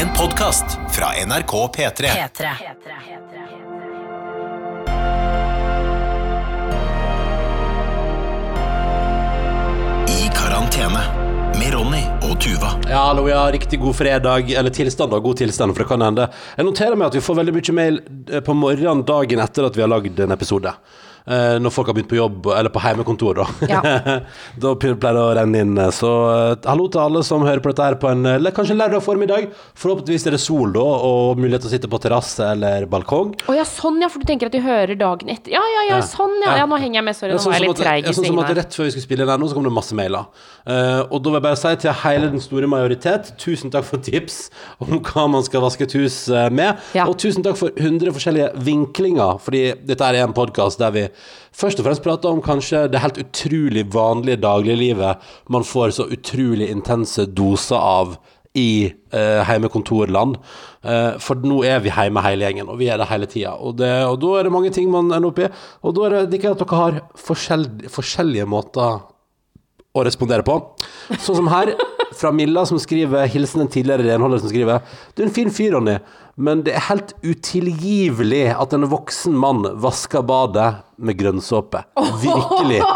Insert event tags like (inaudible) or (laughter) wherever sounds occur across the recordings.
En podkast fra NRK P3. P3. I karantene med Ronny og Tuva. Ja, hallo, ja, riktig god fredag, eller tilstand da, god tilstand, for det kan hende. Jeg noterer meg at vi får veldig mye mail eh, på morgenen dagen etter at vi har lagd en episode. Eh, når folk har begynt på jobb, eller på heimekontor, da. Ja. (laughs) da pleier det å renne inn. eh, Så eh, hallo til alle som hører på dette her på en eller kanskje en lørdag formiddag. Forhåpentligvis er det sol da, og mulighet til å sitte på terrasse eller balkong. Å ja, sånn ja, for du tenker at du hører dagen etter. Ja, ja, ja, sånn ja. Ja. Nå henger jeg med, sorry. Nå sånn var jeg litt treig ja, i sånn som at. Rett før vi skulle spille inn her nå, så kom det masse mailer. Uh, og da vil jeg bare si til hele den store majoritet, tusen takk for tips om hva man skal vaske et hus med. Ja. Og tusen takk for 100 forskjellige vinklinger, fordi dette er en podkast der vi først og fremst prater om kanskje det helt utrolig vanlige dagliglivet man får så utrolig intense doser av i eh, heimekontorland. Eh, for nå er vi hjemme hele gjengen, og vi er det hele tida. Og, og da er det mange ting man ender opp i. Og da er det, ikke at dere har forskjell, forskjellige måter å respondere på. Sånn som her, fra Milla som skriver hilsen en tidligere renholder som skriver Du er en fin fyr, Ronny, men det er helt utilgivelig at en voksen mann vasker badet med grønnsåpe. Virkelig. (laughs)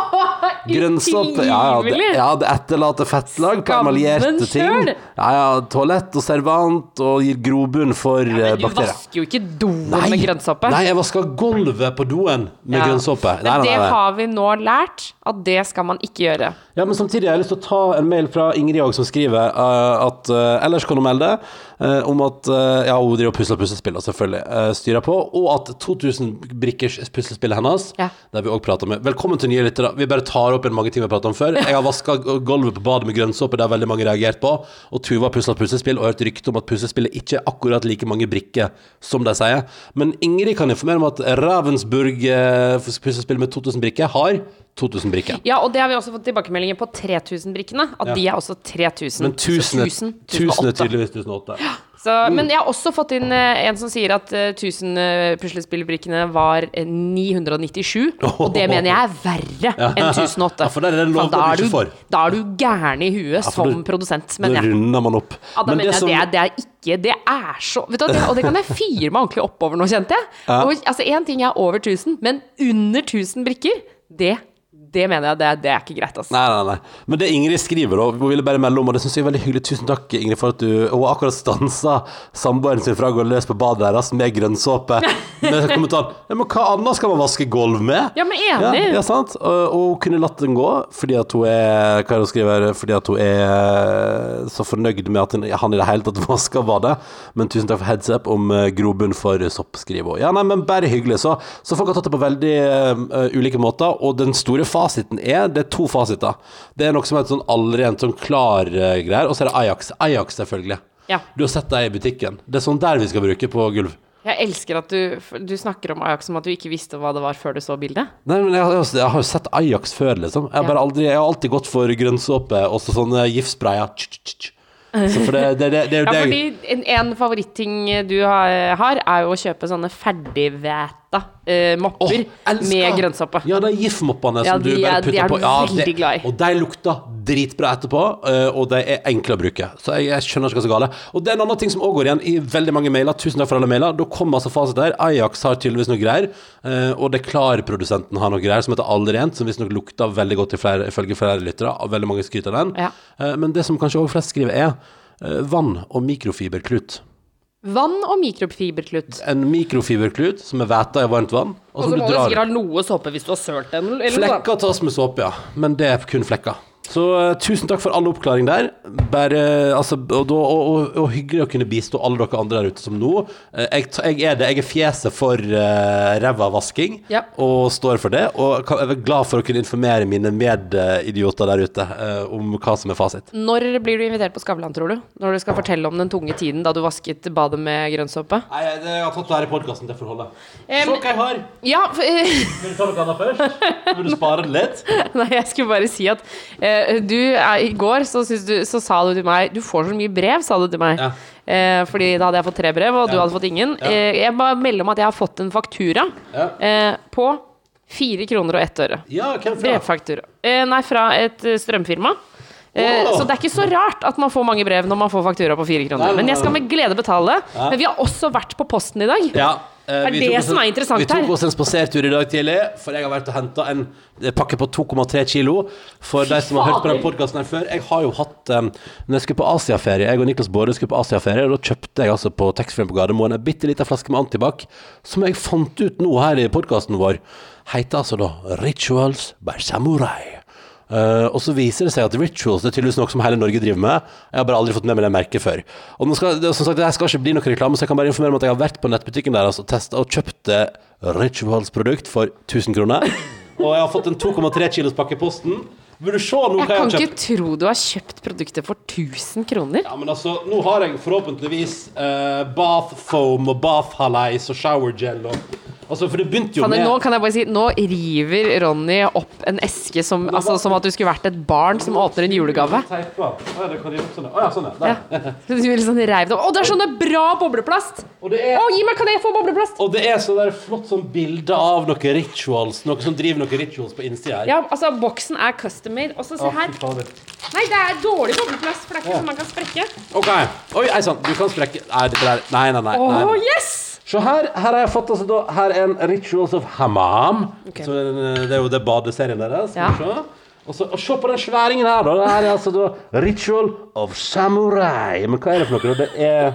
Grønnsåpe ja, ja, det, ja, det etterlater fettlag på emaljerte ting. Ja, ja, toalett og servant og gir grobunn for ja, Men du bakterier. vasker jo ikke doen med grønnsåpe. Nei, jeg vasker gulvet på doen med Ja. grønnsåpe. Nei, Men det nei. har vi nå lært, at det skal man ikke gjøre. Ja, men samtidig har jeg lyst til å ta en mail fra Ingrid òg, som skriver uh, at uh, ellers kan hun melde uh, om at eh, Ja, hun driver og pusler puslespill, selvfølgelig uh, styrer på, og at 2000 brikkers puslespillet hennes, Ja. der vi òg prater med Velkommen til nye lyttere. Vi bare tar opp en mange ting vi har pratet om før. Jeg har vaska gulvet på badet med grønnsåpe, det har veldig mange reagert på. Og Tuva har pusla puslespill og hørt rykte om at puslespillet ikke er akkurat like mange brikker som de sier. Men Ingrid kan informere om at Ravensburg uh, puslespill med 2000 brikker har 2000 brikker. Ja, og det har vi også fått tilbakemeldinger på 3000-brikkene. At Ja. de er også 3000. Men tusen er, Så 1000, er tydeligvis 1008. Så, men jeg har også fått inn eh, en som sier at uh, 1000 uh, puslespillbrikkene var eh, 997. Og det mener jeg er verre enn 1008. Ja, for er det en lov da, er du, da er du gæren i huet som du, produsent, Da mener jeg. runder man opp. Ja, da Men jeg som- det, er, det er ikke Det er så vet du, det, Og det kan jeg fyre meg ordentlig oppover nå, kjente jeg. Og, altså, Én ting er over 1000, men under 1000 brikker, det, det mener jeg det, det er ikke greit. Altså. Nei, nei, nei. Men det Ingrid skriver, da, hun ville bare melde om, og det syns jeg er veldig hyggelig. Tusen takk, Ingrid, for at du Hun har akkurat stansa samboeren sin fra å gå løs på badet deres med grønnsåpe. (laughs) Med kommentaren ja, Men hva annet skal man vaske gulv med? Ja, men enig. ja, sant? Og, og hun kunne latt den gå fordi at hun er Hva er det hun skriver? Fordi at hun er så fornøyd med at han i det hele tatt (laughs) vasker badet. Men tusen takk for heads up om eh, grobunn for sopp, skriver hun. Ja, nei, men bare hyggelig. Så, så folk har tatt det på veldig uh, ulike måter. Og den store fasiten er Det er to fasiter. Det er noe som er et sånn en sånn klar eh, greier, og så er det Ajax. Ajax, selvfølgelig. Ja. Du har sett dem i butikken. Det er sånn der vi skal bruke på gulv. Jeg elsker at du, du snakker om Ajax som at du ikke visste hva det var før du så bildet. Nei, men jeg, har- jeg har jo sett Ajax før, liksom. Jeg har, Ja. bare aldri, jeg har alltid gått for grønnsåpe og så sånne giftsprayer. Så for det, det, det, det er jo (laughs) Ja, det fordi en, en favoritting du har, har, er jo å kjøpe sånne ferdigvæta eh, mopper Åh, med grønnsåpe. Ja, de gif-moppene Ja, som du bare er- putter er på. Ja, veldig glad i. Og de lukter dritbra etterpå, eh, og de er enkle å bruke. Så jeg, jeg skjønner ikke hva som er galt. Og det er en annen ting som også går igjen i veldig mange mailer. Tusen takk for alle mailer. Da kommer altså fasit der. Ajax har tydeligvis noe greier, eh, og det Klar-produsenten har noe greier som heter Allrent, som visstnok lukter veldig godt flere, ifølge flere lyttere. Veldig mange skryter av den. Ja. Eh, Men det som kanskje også flest skriver, er vann og mikrofiberklut. Vann og mikrofiberklut. En mikrofiberklut som er væta i varmt vann, og Og så må du drar sikkert ha noe såpe hvis du har sølt den. Flekka. Flekker tas med såpe, ja. Men det er kun flekker. Så eh, tusen takk for all oppklaring der. Bare, altså, og, og, og, og hyggelig å kunne bistå alle dere andre der ute som nå. Eh, jeg, jeg er det. Jeg er fjeset for uh, rævavasking Ja. og står for det. Og jeg er glad for å kunne informere mine medidioter der ute uh, om hva som er fasit. Når blir du invitert på Skavlan, tror du? Når du skal fortelle om den tunge tiden da du vasket badet med grønnsåpe? Nei, det, jeg har tatt det her i podkasten, det får holde. Um, Se hva jeg har! Ja, for, (laughs) uh... Vil du ta noe annet først? Vil du spare det litt? Nei, jeg skulle bare si at eh, du, eh, i går så, du, så sa du til meg Du får så mye brev, sa du til meg. Ja. Eh, fordi da hadde jeg fått tre brev, og du hadde fått ingen. Ja. Eh, jeg bare melder om at jeg har fått en faktura Ja. eh, på fire kroner og ett øre. Ja, hvem fra? Brevfaktura. Eh, nei, fra et strømfirma. Eh, Så det er ikke så rart at man får mange brev når man får faktura på fire kroner. Men jeg skal med glede betale. Men vi har også vært på posten i dag. Ja, eh, Er det oss som er interessant her. Vi tok oss en spasertur i dag tidlig, for jeg har vært og henta en pakke på 2,3 kilo. For de som har hørt på den podkasten her før, jeg har jo hatt um, Når jeg skulle på Asiaferie, jeg og Niklas Baarde skulle på Asiaferie, da kjøpte jeg altså på taxfree på Gardermoen en bitte liten flaske med antibac, som jeg fant ut nå her i podkasten vår, heter altså da Rituals by Samurai. Eh, og så viser det seg at rituals det er tydeligvis noe som hele Norge driver med. Jeg har bare aldri fått med meg det merket før. Og nå skal, det, som sagt, det her skal ikke bli noe reklame, så jeg kan bare informere om at jeg har vært på nettbutikken deres og testa og kjøpt eh, rituals-produkt for 1000 kroner. Og jeg har fått en 2,3 kilos pakke i posten. Vil du se nå hva Jeg jeg kan har ikke tro du har kjøpt produktet for 1000 kroner. Ja, men altså, nå har jeg forhåpentligvis uh, bath foam og bath halais og shower gel og Altså, for det begynte jo med nå kan jeg bare si Nå river Ronny opp en eske som, altså, som at du skulle vært et barn som åpner en julegave. Å, ja, sånn, ja. Å, ja, sånn, ja. Ja. Der. Du liksom reiv det opp. Å, det er sånne bra bobleplast! Og det er Å, gi meg, kan jeg få bobleplast? Og det er så der flott sånn bilde av noen rituals, noe som driver noen rituals på innsida her. Ja, altså, boksen er custom made. Og så se her. Nei, det er dårlig bobleplast, for det er ikke sånn man kan sprekke. Ok. Oi, ei sann, du kan sprekke Nei, dette der Nei, nei, nei. Nei, Oh, yes! Se her, her har jeg fått altså da Her er en Rituals of Hammam. Okay. Så eh, det er jo det badeserien deres. Ja. Og, så, og se på den sværingen her, da. Det her er altså da Ritual of Samurai. Men hva er det for noe? Det er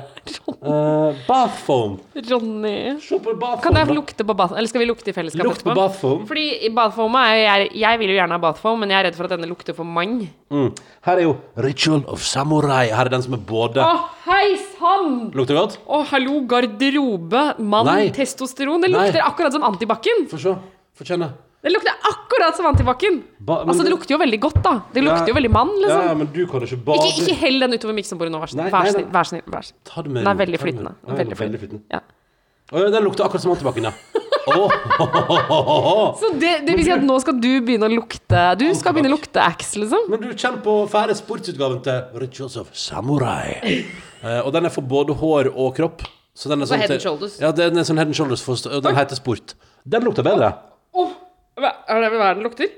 uh, bathfoam. Ronny. Se på bathfoam. Kan jeg lukte på bathfoam? Eller skal vi lukte i fellesskap Lukt på bathfoam. Fordi i bathfoam er jeg, jeg vil jo gjerne ha bathfoam, men jeg er redd for at denne lukter for mann. Mm. Her er jo Ritual of Samurai. Her er den som er både Å, hei sann! Lukter godt? Å, hallo, garderobe, mann, Nei. testosteron. Det Nei. lukter akkurat som antibac-en. Få se. Få kjenne. Det lukter akkurat som antibac-en. Altså, det lukter jo veldig godt, da. Det lukter jo veldig mann, liksom. ja, men du kan ikke bade Ikke, ikke hell den utover miksebordet nå, vær så snill. Vær nei, nei. snill. Vær snill. Vær snill. Ta det med Den er veldig flytende. Veldig flytende. Ja. Den lukter akkurat som antibac-en, ja. (laughs) (laughs) Så det, det vil si at nå skal du begynne å lukte Du skal begynne å lukte Axe, liksom? Men du kjenner på fæle sportsutgaven til Rituals of Samurai. Eh, og den er for både hår og kropp. Så den er sånn Head and Shoulders. Ja, den er sånn Head and Shoulders, for, og den heter Sport. Den lukter bedre. Oh, hva er det hva den lukter?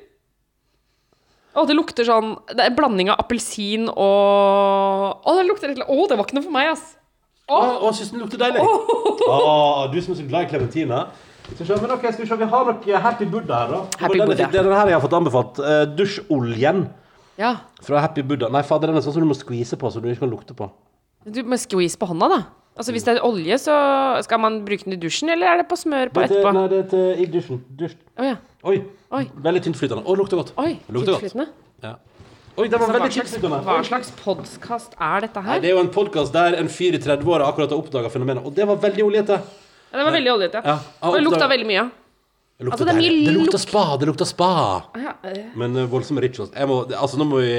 Å, det lukter sånn Det er en blanding av appelsin og Å, det lukter litt Å, det var ikke noe for meg, ass. Å, å, syns den lukter deilig. Å, du som er så glad i klementiner. Men ok, skal vi se, vi har noe Happy Buddha her, da. Happy denne, den, Buddha. Det er denne her jeg har fått anbefalt. Uh, dusjoljen Ja. fra Happy Buddha. Nei, fader, den er sånn som du må skvise på, så du ikke kan lukte på. Du må squeeze på hånda, da. Altså Hvis det er olje, så skal man bruke den i dusjen, eller er det på smør på Det er etterpå? Nei, det er til i dusjen. Dusj. Oh, ja. Oi. Oi. Veldig tyntflytende. Å, lukter godt. Oi, Det lukter godt. Ja. Oi, den var altså, veldig tyntflytende. hva slags podkast er dette her? Nei, det er jo en podkast der en fyr i 30-åra akkurat har oppdaga fenomenet, og det var veldig oljete. Ja, det var veldig oljete. Ja, Og det lukta veldig mye. Det lukta, Altså, det mye. Det lukta spa, det lukta spa. Ja. Men uh, voldsomme rituals. Jeg må, altså, nå må vi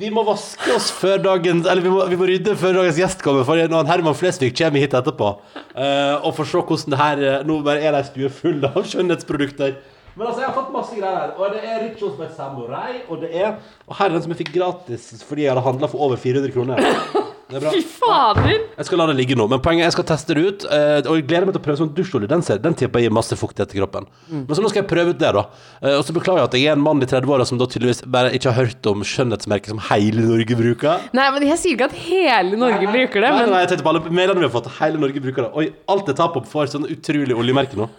Vi må vaske oss før dagens Eller vi må, vi må rydde før dagens gjest kommer, for når Herman Flesvig kommer hit etterpå, Uh, og får se hvordan det her eh, Nå bare er det ei stue full av (laughs) skjønnhetsprodukter. Men altså, jeg har fått masse greier her. Og det er Rituals by Samurai, og det er Og her er den som jeg fikk gratis fordi jeg hadde handla for over 400 kroner. Det er bra. Fy fader! Jeg skal la det ligge nå, men poenget er jeg skal teste det ut. eh, og jeg gleder meg til å prøve sånn dusjolje. Den, ser- den tipper jeg gir masse fuktighet til kroppen. Mm. Men så nå skal jeg prøve ut det, da. Eh, og så beklager jeg at jeg er en mann i 30-åra som da tydeligvis bare ikke har hørt om skjønnhetsmerket som hele Norge bruker. Nei, men jeg sier ikke at hele Norge bruker det, Nei, nei, men jeg tenkte på alle mailene vi har fått. Hele Norge bruker det. Oi, alt jeg tar på, får sånn utrolig oljemerke nå.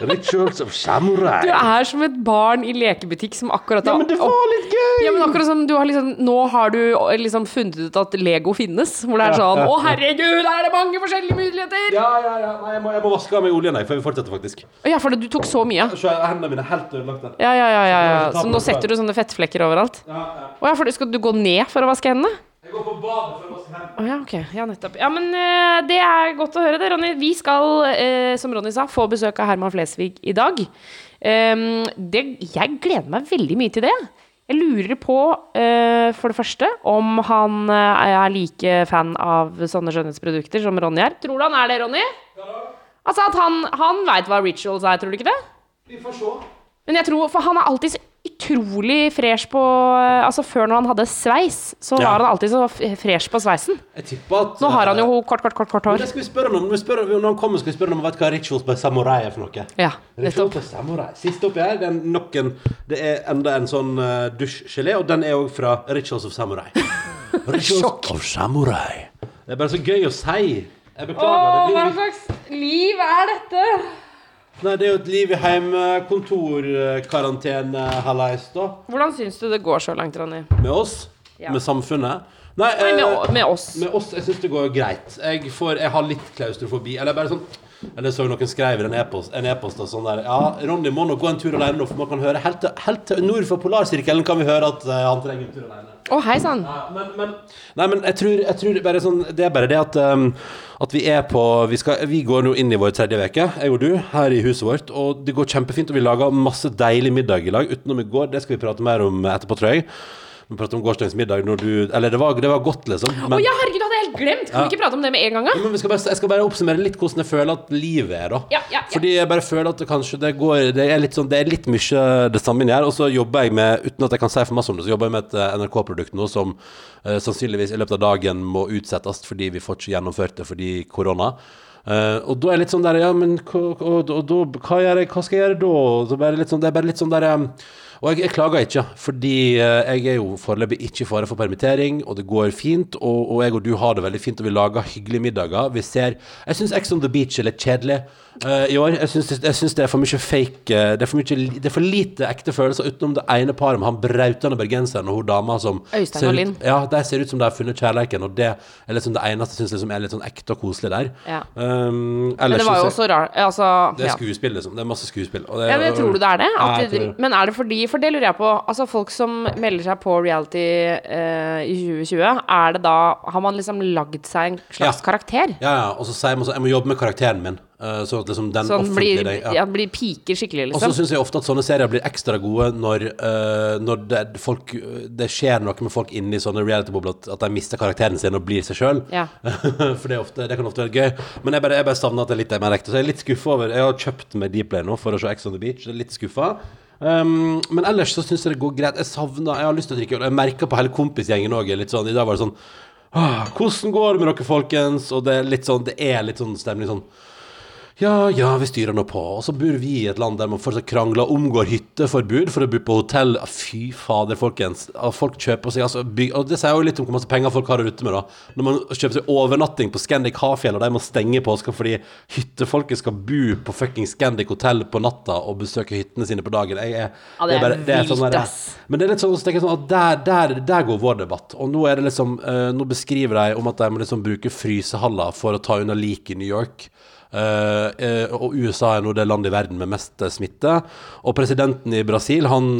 Rituals of Samurai. du er som et barn i lekebutikk som akkurat Ja, men det var litt gøy! Ja, men akkurat som du har liksom Nå har du liksom funnet ut at Lego finnes. Hvor det er sånn Å, herregud, er det mange forskjellige muligheter! Ja, ja, ja. Nei, jeg må, jeg må vaske av meg oljen, jeg, før vi fortsetter, faktisk. Ja, for du tok så mye. Se, hendene mine er helt ødelagte. Ja, ja, ja, ja, ja. Så Så nå setter du sånne fettflekker overalt. Ja, ja. Å ja, for skal du gå ned for å vaske hendene? Jeg går på badet for å vaske hendene. Oh, ja, okay. Ja, nettopp. Ja, men uh, det er godt å høre det, Ronny. Vi skal, uh, som Ronny sa, få besøk av Herman Flesvig i dag. Um, det, jeg gleder meg veldig mye til det. Jeg lurer på, uh, for det første, om han er like fan av sånne skjønnhetsprodukter som Ronny er. Tror du han er det, Ronny? Altså at han, han veit hva rituals er, tror du ikke det? Vi får se. Men jeg tror, for han er alltid utrolig fresh på Altså før når han hadde sveis, så Ja. var han alltid så fresh på sveisen. Jeg tipper at Nå har han jo kort, kort, kort, kort hår. det skal vi spørre om. Vi spør, når han kommer, skal vi spørre om han vet hva rituals by samurai er for noe. Ja, nettopp. Sist oppi her, det er nok en Det er enda en sånn uh, dusjgelé, og den er òg fra Rituals of Samurai. (laughs) Rituals Sjokk. of Samurai. Det er bare så gøy å si. Jeg beklager. det blir litt- slags liv er dette? Nei, det er jo et liv i heimkontorkarantene, hallais, da. Hvordan syns du det går så langt, Ronny? Med oss. Ja. Med samfunnet. Nei, Nei, med, eh, med oss. Med oss, jeg syns det går greit. Jeg, får, jeg har litt klaustrofobi. Eller bare sånn Eller så noen skrev en e-post en e-post og sånn der Ja, Ronny må nå gå en tur alene nå, for man kan høre helt helt til nord for polarsirkelen kan vi høre at uh, han trenger en tur alene. Å, hei sann. Ja, men, men, nei, men jeg tror, jeg tror bare sånn, Det er bare det at, um, at vi er på vi, skal, vi går nå inn i vår tredje uke, jeg og du, her i huset vårt. Og det går kjempefint, og vi lager masse deilig middag i lag utenom i går. Det skal vi prate mer om etterpå, tror jeg. Vi pratet om gårsdagens middag når du Eller det var, det var godt, liksom. Å Men, ja, herregud, det hadde jeg helt glemt! Kan vi ikke prate om det med en gang, da? men vi skal bare, jeg skal bare oppsummere litt hvordan jeg føler at livet er, da. Ja, ja, ja. Fordi jeg bare føler at det kanskje det går Det er litt sånn Det er litt mye det samme inni her. Og så jobber jeg med, uten at jeg kan si for masse om det, så jobber jeg med et eh, NRK-produkt nå som uh, sannsynligvis i løpet av dagen må utsettes fordi vi får ikke gjennomført det fordi korona. Uh, og da er jeg litt sånn der Ja, men hva, og, og, og, hva, jeg, hva skal jeg gjøre da? Bare litt sånn, det er bare litt sånn der eh, og jeg, jeg klager ikke, fordi eh, jeg er jo foreløpig ikke i fare for permittering, og det går fint, og, og jeg og du har det veldig fint, og vi lager hyggelige middager. Vi ser Jeg syns Ex on the Beach er litt kjedelig eh, i år. Jeg syns, jeg syns det er for mye fake eh, Det er for, mye, det er for lite ekte følelser utenom det ene paret med han brautende bergenseren og hun dama som Øystein ser og ut- Linn. Ja, de ser ut som de har funnet kjærleiken, og det er liksom det eneste jeg syns liksom er litt sånn ekte og koselig der. Ja. Um, Men det var jo også rart Altså Det er skuespill, liksom. Det er masse skuespill. Det, Ja, men tror du det er det? Jeg det men er det fordi For det lurer jeg på. Altså Folk som melder seg på reality uh, i 2020, er det da Har man liksom lagd seg en slags Ja. karakter? Ja, ja, og så sier man sånn Jeg må jobbe med karakteren min. Eh, sånn at liksom den Sånn blir, deg- ja. blir piker skikkelig, Og så liksom? syns jeg ofte at sånne serier blir ekstra gode når, uh, når det, folk, det skjer noe med folk inni sånne reality-bobler, at, at de mister karakteren sin og blir seg sjøl. Ja. (laughs) For det, er ofte, det kan ofte være gøy. Men jeg bare, jeg bare savner at det er litt mer ekte. Så jeg er litt skuffa over Jeg har kjøpt meg Dplay nå for å se Ex on the Beach. Jeg er litt skuffa. Um, men ellers så syns jeg det går greit. Jeg savner Jeg har lyst til å drikke øl. Jeg merker på hele kompisgjengen òg litt sånn I dag var det sånn «Åh, Hvordan går det med dere, folkens? Og det er litt sånn Det er litt sånn stemning sånn ja, ja, vi styrer nå på. Og så bor vi i et land der man fortsatt krangler og omgår hytteforbud for å bo på hotell. Ah, Fy fader, folkens. Ah, Folk kjøper seg altså bygg... Og det sier jo litt om hvor masse penger folk har å rutte med, da. Når man kjøper seg overnatting på Scandic Hafjell, og de må stenge på påska fordi hyttefolket skal bo på fucking Scandic hotell på natta og besøke hyttene sine på dagen. Jeg er, Ja, det er vilt, sånn der-. Men det er litt sånn, så sånn at der, der, der går vår debatt. Og nå er det liksom eh, Nå beskriver de om at de må liksom bruke frysehaller for å ta unna lik i New York. Eh, eh, og USA er nå det landet i verden med mest eh, smitte. Og presidenten i Brasil, han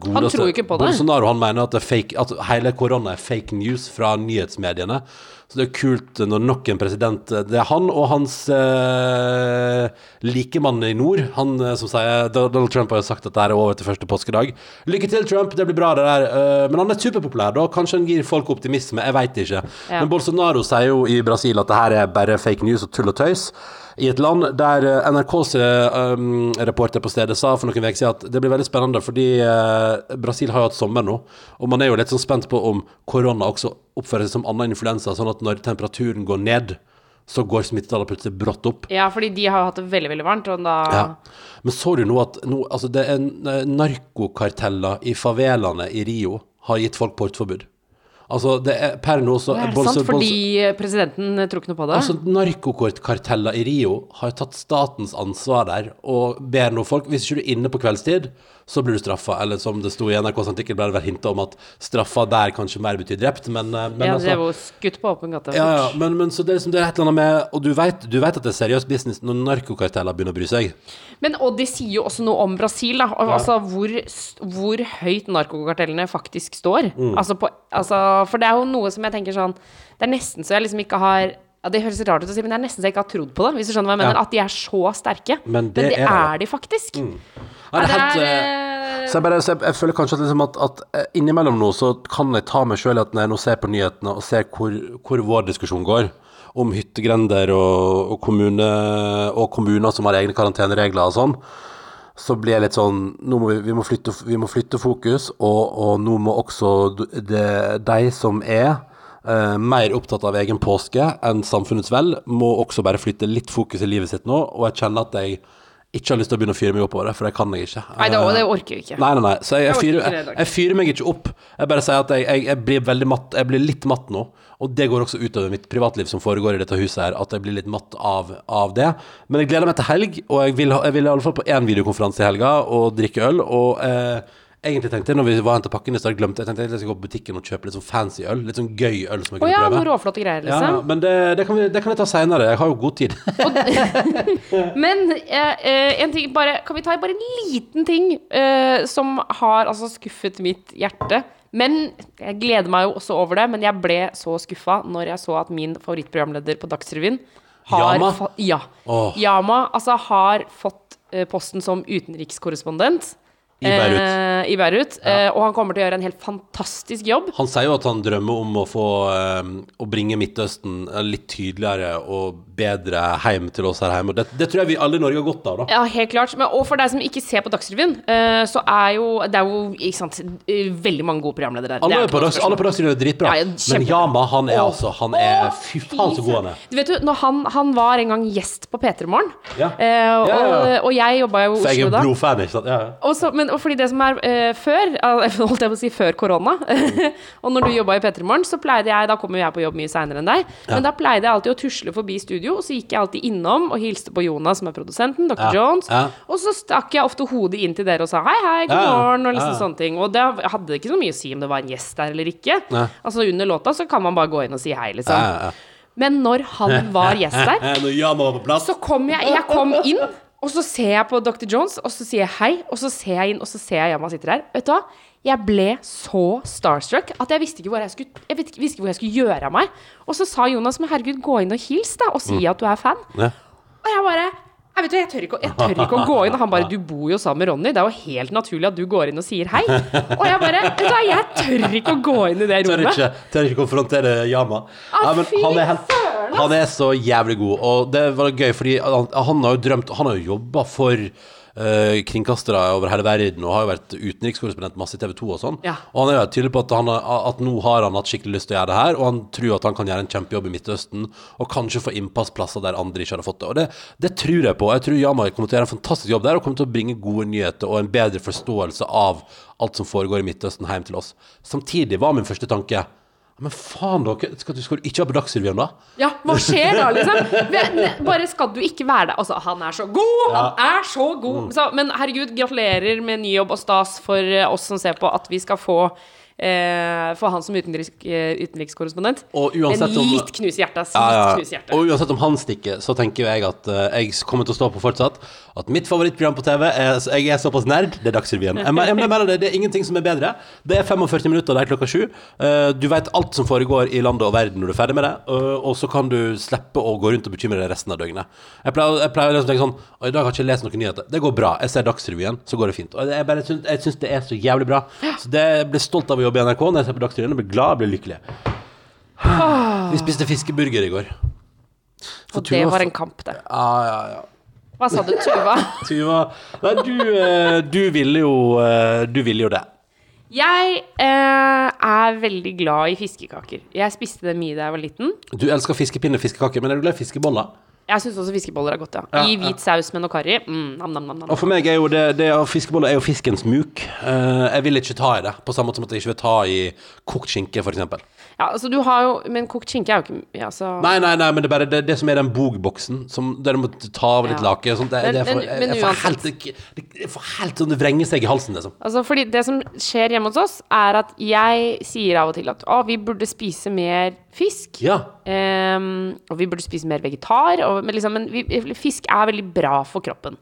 godeste det. Bolsonaro, han mener at, fake, at hele korona er fake news fra nyhetsmediene. Så det er kult når nok en president Det er han og hans eh, likemann i nord. Han eh, som sier Donald Trump har jo sagt at det er over til første påskedag. Lykke til, Trump. Det blir bra, det der. Eh, men han er superpopulær, da. Kanskje han gir folk optimisme. Jeg veit ikke. Ja. Men Bolsonaro sier jo i Brasil at det her er bare fake news og tull og tøys. I et land der eh, NRKs eh, um, reporter på stedet sa for noen uker siden at det blir veldig spennende, fordi eh, Brasil har jo hatt sommer nå, og man er jo litt sånn spent på om korona også oppfører seg som annen influensa, sånn at når temperaturen går ned, så går smittetallet plutselig brått opp. Ja, fordi de har hatt det veldig, veldig varmt, og da Ja. Men så du nå at nå, altså det er narkokarteller i favelaene i Rio har gitt folk portforbud? Altså, det er per nå så Er det sant? Fordi presidenten tror ikke noe på det? Altså, Narkokortkarteller i Rio har tatt statens ansvar der og ber nå folk Hvis ikke du er inne på kveldstid, så blir du straffa. Eller som det sto i NRKs artikkel, ble det vel hinta om at straffa der kanskje mer betyr drept, men, eh, men ja, altså, det er jo skutt på åpen gate. ja, ja, men, men så det, er liksom, det er et eller annet med Og du vet, du vet at det er seriøs business når narkokarteller begynner å bry seg. Men, og de sier jo også noe om Brasil, da. Altså Altså hvor, hvor høyt narkokartellene faktisk står. Mm. Altså på, altså, for det er jo noe som jeg tenker sånn Det er nesten så jeg liksom ikke har ja, Det høres rart ut å si, men det er nesten så jeg ikke har trodd på det. Hvis du skjønner hva jeg mener. Ja. At de er så sterke. Men det er det de. Mm. er de faktisk. Ja, det er det eh, er, Så jeg, bare, så jeg, jeg føler kanskje at, liksom at, at eh, innimellom nå så kan jeg ta meg sjøl at når jeg nå ser på nyhetene og ser hvor, hvor vår diskusjon går, om hyttegrender og, og, kommune, og kommuner som har egne karanteneregler og sånn, så blir jeg litt sånn må vi, vi, må, flytte, vi må flytte fokus, og, og nå må også det, de som er eh, mer opptatt av egen påske enn samfunnets vel, må også bare flytte litt fokus i livet sitt nå. Og jeg kjenner at jeg ikke har lyst til å begynne å fyre meg opp over det, for det kan jeg ikke. Nei, det, Eh, det orker jeg ikke. Nei, nei, nei. Så jeg, jeg, fyrer, jeg, jeg fyrer meg ikke opp. Jeg bare sier at jeg, jeg blir veldig matt. Jeg blir litt matt nå. Og det går også utover mitt privatliv som foregår i dette huset her, at jeg blir litt matt av, av det. Men jeg gleder meg til helg, og jeg vil, ha- jeg vil i alle fall på én videokonferanse i helga og drikke øl. Og eh, egentlig tenkte jeg, når vi var hentet pakken i stad, glemte jeg tenkte jeg skulle gå på butikken og kjøpe litt sånn fancy øl. Litt sånn gøy øl som jeg Å kan ja, prøve. noe råflotte greier, liksom. Ja, men det, det, kan vi, det kan jeg ta seinere. Jeg har jo god tid. (laughs) (laughs) Men eh, eh, en ting bare, Kan vi ta bare en liten ting eh, som har altså skuffet mitt hjerte? Men jeg gleder meg jo også over det. Men jeg ble så skuffa når jeg så at min favorittprogramleder på Dagsrevyen har Yama? Ja. Oh. Yama altså har fått eh, posten som utenrikskorrespondent. I Beirut. Eh, I Beirut eh, og han kommer til å gjøre en helt fantastisk jobb. Han sier jo at han drømmer om å få eh, Å bringe Midtøsten eh, litt tydeligere og bedre hjem til oss her hjemme. Det, det tror jeg vi alle i Norge har godt av, da. Ja, helt klart. Men, og for deg som ikke ser på Dagsrevyen, eh, så er jo det er jo ikke sant, eh, veldig mange gode programledere der. Alle er på, dags, alle på Dagsrevyen er dritbra. Ja, ja, Men. Yama, han er Åh. altså Han er Fy faen, så god han er. Du vet jo, han, han var en gang gjest på P3 Morgen, Ja. og, Ja, ja, ja. og jeg jobba jo i For jeg er da. blodfan, ikke sant? Ja, ja. Og så- men og fordi det som er eh, før, (laughs) holdt jeg på å si før korona, (laughs) og når du jobba i P3 Morgen, så pleide jeg, da kommer jeg på jobb mye seinere enn deg, men da pleide jeg alltid å tusle forbi studio, og så gikk jeg alltid innom og hilste på Jonas, som er produsenten, Dr. Ja, Jones, ja. og så stakk jeg ofte hodet inn til dere og sa hei, hei, god Ja, ja, morgen, og liksom ja, ja. sånne ting. Og det hadde ikke så mye å si om det var en gjest der eller ikke. Altså under låta så kan man bare gå inn og si hei, liksom. Ja, ja, ja. Men når han var gjest der, (laughs) Når Yama var på plass så kom jeg, jeg kom inn, og så ser jeg på Dr. Jones, og så sier jeg hei, og så ser jeg inn, og så ser jeg Yama sitter der. Vet du hva? Jeg ble så starstruck at jeg visste ikke hvor jeg skulle, jeg visste ikke hvor jeg skulle gjøre av meg. Og så sa Jonas, men herregud, gå inn og hils, da, og si at du er fan. Ja. Og jeg bare jeg, vet du, jeg, tør ikke, jeg tør ikke å gå inn. Og han bare Du bor jo sammen med Ronny. Det er jo helt naturlig at du går inn og sier hei. Og jeg bare Vet du hva, jeg tør ikke å gå inn i det rommet. Tør ikke, tør ikke konfrontere Yama. Ah, men fy han, er helt. Han er så jævlig god, og det var gøy, fordi han, han har jo drømt Han har jo jobba for uh, kringkastere over hele verden og har jo vært utenrikskorrespondent masse i TV 2 og sånn. Ja. Og han er jo tydelig på at, han har, at nå har han hatt skikkelig lyst til å gjøre det her, og han tror at han kan gjøre en kjempejobb i Midtøsten og kanskje få innpassplasser der andre ikke hadde fått det. Og det, det tror jeg på. Jeg tror Jamal kommer til å gjøre en fantastisk jobb der og kommer til å bringe gode nyheter og en bedre forståelse av alt som foregår i Midtøsten hjem til oss. Samtidig var min første tanke men faen, dere, skal du, skal du ikke være på Dagsrevyen, da? Ja, hva skjer da, liksom? Bare skal du ikke være der? Altså, han er så god! Han er så god! Så, men herregud, gratulerer med ny jobb og stas for eh, oss som ser på, at vi skal få eh, få han som eh, utenrikskorrespondent. Og uansett en om- litt knus hjertet. Ja, ja. Knus hjertet. Og uansett om han stikker, så tenker jeg at eh, jeg kommer til å stå på fortsatt at mitt favorittprogram på TV er Jeg er såpass nerd, det er Dagsrevyen. Jeg, jeg mener det, det er ingenting som er bedre. Det er 45 minutter, det er klokka sju. Du vet alt som foregår i landet og verden når du er ferdig med det, og så kan du slippe å gå rundt og bekymre deg resten av døgnet. Jeg pleier, jeg pleier liksom å tenke sånn I dag har jeg ikke lest noen nyheter. Det går bra. Jeg ser Dagsrevyen, så går det fint. Og jeg, bare syns, jeg syns det er så jævlig bra. Så det, blir stolt av å jobbe i NRK når jeg ser på Dagsrevyen. Blir glad, jeg blir lykkelig. Vi spiste fiskeburger i går. For Og det var en kamp, det. Ja, ja, ja. Hva sa du, Tuva? (laughs) Tuva Nei, du, eh, du ville jo eh, Du ville jo det. Jeg eh, er veldig glad i fiskekaker. Jeg spiste det mye da jeg var liten. Du elsker fiskepinne og fiskekaker, men er du glad i fiskeboller? Jeg syns også fiskeboller er godt, ja. Ja, I ja. hvit saus med noe karri. Mm, nam, nam, nam, nam. Og for meg er jo det, det Fiskeboller er jo fiskens muk. Uh, jeg vil ikke ta i det, på samme måte som at jeg ikke vil ta i kokt skinke, f.eks. Ja, altså du har jo Men kokt skinke er jo ikke altså, Nei, nei, nei, men det er bare det, det som er den bog-boksen, som der du må ta av litt Ja. lake og sånt. Det, Men- det er for, men- jeg får helt, det, jeg får helt sånn Det vrenger seg i halsen, liksom. Altså, fordi det som skjer hjemme hos oss, er at jeg sier av og til at å, vi burde spise mer fisk. Ja. Um, og vi burde spise mer vegetar. Og, men liksom, men vi, fisk er veldig bra for kroppen.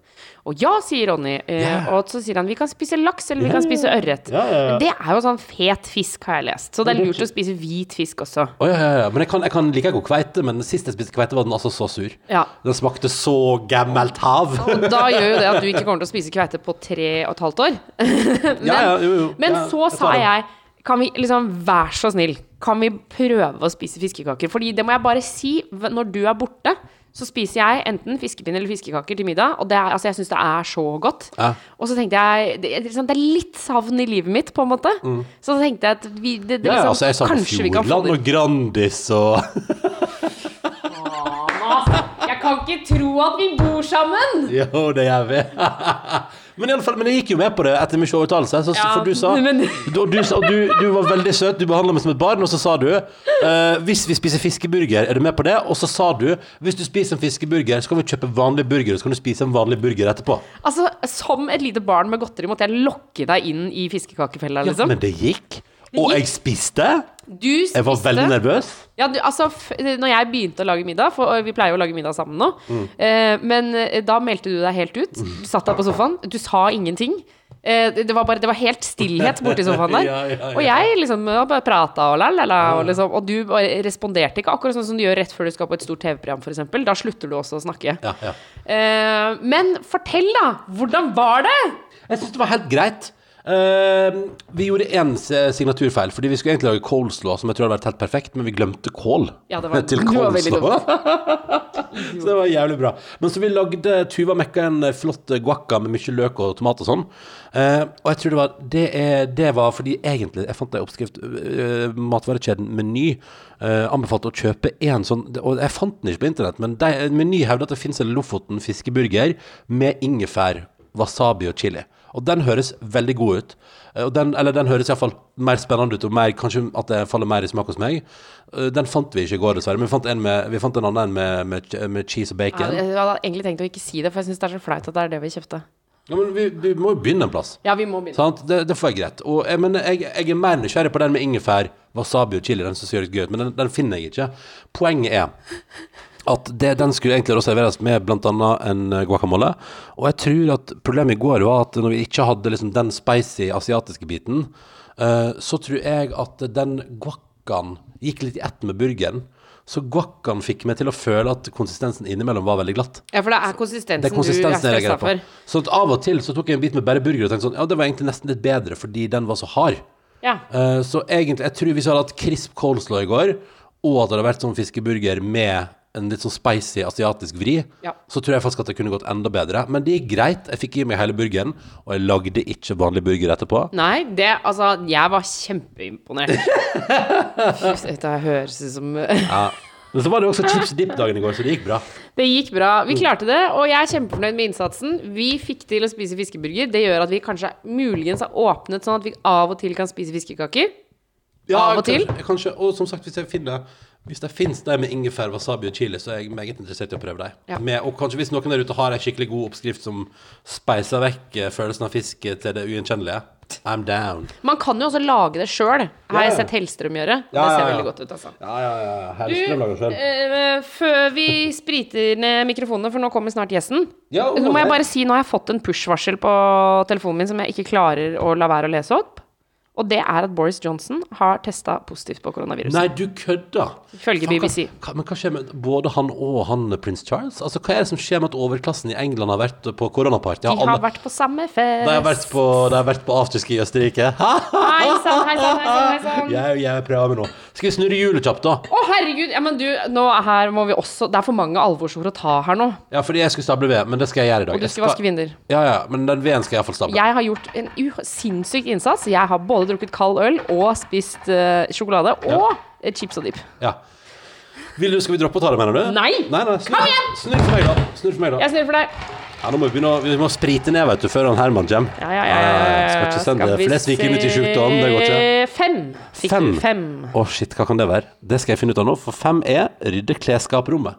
Og ja, sier Ronny. Ja. Og så sier han vi kan spise laks, eller vi kan spise ørret. Yeah. Men det er jo sånn fet fisk, har jeg lest. Så det er lurt å spise hvit fisk også. Oh, ja, ja, ja. Men jeg kan, jeg kan like god kveite, men sist jeg spiste kveite, var den altså så sur. Ja. Den smakte så gammelt hav. Og da (laughs) gjør jo det at du ikke kommer til å spise kveite på tre og et halvt år. (laughs) men jo, jo. men så jeg sa jeg kan vi liksom, vær så snill, kan vi prøve å spise fiskekaker? Fordi det må jeg bare si, når du er borte, så spiser jeg enten fiskepinner eller fiskekaker til middag. Og det er, altså, jeg syns det er så godt. Ja. Og så tenkte jeg det, liksom- det er litt savn i livet mitt, på en måte. Så tenkte jeg at vi det, det, liksom, Ja, altså, jeg sa Kanskje vi kan få det og Grandis og (laughs) Jeg kan ikke tro at vi bor sammen! Jo, det gjør vi. (laughs) men, i alle fall, men jeg gikk jo med på det etter mye overtalelse. Så, Ja, for du sa men- du, du, sa- du, du var veldig søt, du behandla meg som et barn, og så sa du eh, Hvis vi spiser fiskeburger, er du med på det? Og så sa du hvis du spiser en fiskeburger, så kan vi kjøpe vanlig burger, og så kan du spise en vanlig burger etterpå. Altså, Som et lite barn med godteri måtte jeg lokke deg inn i fiskekakefella, Ja, liksom. men det gikk. Og jeg spiste. Du spiste Jeg var veldig nervøs. Ja, du, altså, når jeg begynte å lage middag, for vi pleier jo å lage middag sammen nå, Mm. eh, men eh, da meldte du deg helt ut. Du satt deg på sofaen, du sa ingenting. Eh, det, var bare, det var helt stillhet borti (laughs) sofaen der. Ja, ja, ja. Og jeg liksom bare prata og la-la-la, og, liksom, og du responderte ikke, akkurat sånn som du gjør rett før du skal på et stort TV-program, f.eks. Da slutter du også å snakke. Ja, ja. Eh, men fortell, da! Hvordan var det? Jeg syns det var helt greit. Eh, vi gjorde én signaturfeil, fordi vi skulle egentlig lage coleslaw, som jeg tror hadde vært helt perfekt, men vi glemte kål Ja, det var- (laughs) til coleslaw. (laughs) så det var jævlig bra. Men så vi lagde Tuva mekka en flott guacca med mye løk og tomat og sånn. Uh, og jeg tror det var det, er, det var fordi egentlig Jeg fant ei oppskrift uh, Matvarekjeden Meny uh, anbefalte å kjøpe en sånn Og jeg fant den ikke på internett, men de, Meny hevder at det finnes en Lofoten fiskeburger med ingefær, wasabi og chili. Og den høres veldig god ut. Eh, den, eller den høres iallfall mer spennende ut, og mer, kanskje at det faller mer i smak hos meg. Eh, Den fant vi ikke i går, dessverre, men vi fant en, med, vi fant en annen med, med, med cheese og bacon. Ja, jeg hadde egentlig tenkt å ikke si det, for jeg syns det er så flaut at det er det vi kjøpte. Ja, men vi, vi må jo begynne en plass. Ja, vi må begynne. Sant? Det, det får jeg greit. Og, jeg, men jeg, jeg er mer nysgjerrig på den med ingefær, wasabi og chili, den som ser litt gøy ut, men den, den finner jeg ikke. Poenget er at det, den skulle egentlig serveres med annet en eh, guacamole. Og jeg tror at problemet i går var at når vi ikke hadde liksom den spicy asiatiske biten, uh, så tror jeg at den guacaen gikk litt i ett med burgeren. Så guacaen fikk meg til å føle at konsistensen innimellom var veldig glatt. Ja, for det er konsistensen, Det er konsistensen du er stressa for. Så av og til så tok jeg en bit med bare burger og tenkte sånn Ja, det var egentlig nesten litt bedre fordi den var så hard. Ja. Uh, så egentlig, jeg tror hvis vi hadde hatt crisp coleslaw i går, og at det hadde vært sånn fiskeburger med en litt sånn spicy asiatisk vri, Ja. så tror jeg faktisk at det kunne gått enda bedre. Men det gikk greit. Jeg fikk i meg hele burgeren, og jeg lagde ikke vanlig burger etterpå. Nei, det Altså, jeg var kjempeimponert. (laughs) Dette høres ut som Ja. Men så var det også chips dip-dagen i går, så det gikk bra. Det gikk bra. Vi klarte det, og jeg er kjempefornøyd med innsatsen. Vi fikk til å spise fiskeburger. Det gjør at vi kanskje muligens har åpnet sånn at vi av og til kan spise fiskekaker. Av og til? Kanskje, kanskje, og som sagt, hvis jeg finner Hvis det finnes de med ingefær, wasabi og chili, så er jeg meget interessert i å prøve dem. Ja. Med, og kanskje hvis noen der ute har en skikkelig god oppskrift som speiser vekk eh, følelsen av fisk til det ugjenkjennelige, I'm down. Man kan jo også lage det sjøl, har Ja, jeg sett Hellstrøm gjøre. Ja, det ser ja, ja. veldig godt ut, altså. Ja, ja, ja. Hellstrøm lager selv. eh, før vi spriter ned mikrofonene, for nå kommer snart gjesten Ja, Nå må jeg bare si, nå har jeg fått en push-varsel på telefonen min som jeg ikke klarer å la være å lese opp. Og det er at Boris Johnson har testa positivt på koronaviruset. Nei, du kødder! Ifølge BBC. Hva, men hva skjer med både han og han prins Charles? Altså, Hva er det som skjer med at overklassen i England har vært på koronaparty? De Har vært på samme fest. De har vært på, på afterski i Østerrike. (laughs) Hei sann, hei sann. Jeg, jeg prøver meg nå. Skal vi snurre hjulet kjapt, da? Å, herregud! Ja, men du, nå her må vi også Det er for mange alvorsord å ta her nå. Ja, fordi jeg skulle stable ved, men det skal jeg gjøre i dag. Og du skal vaske vinduer. Ja, ja, men den veden skal jeg iallfall stable. Jeg har gjort en sinnssyk innsats. Jeg har både drukket kald øl og spist uh, sjokolade og eh, chips og dip. Ja. Vil du, skal vi droppe å ta det, mener du? Nei. Nei, nei. Snurr, Kom igjen! snurr for meg, da. Snurr for meg, da. Jeg snur for deg. Ja, nå må vi begynne å, vi må sprite ned, vet du, før han Herman kommer. Ja, ja, ja. ja, ja. Skal ikke sende Skal vi Flesvig inn ut i se- sjukdom, det går ikke. Fem. Fikk Fem. Å, shit, hva kan det være? Det skal jeg finne ut av nå, for fem er rydde klesskaprommet.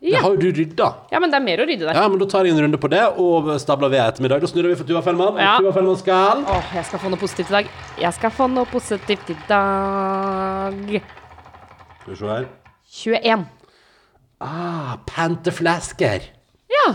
Det har jo du rydda. ja, men det er mer å rydde der. Ja, men da tar jeg en runde på det, og stabler ved ettermiddag. Da snurrer vi for Tuva Fellmann. Ja. Tuva Fellmann skal Åh, jeg skal få noe positivt i dag. Jeg skal få noe positivt i dag. Skal vi se her. 21. Ah, panteflasker. Ja.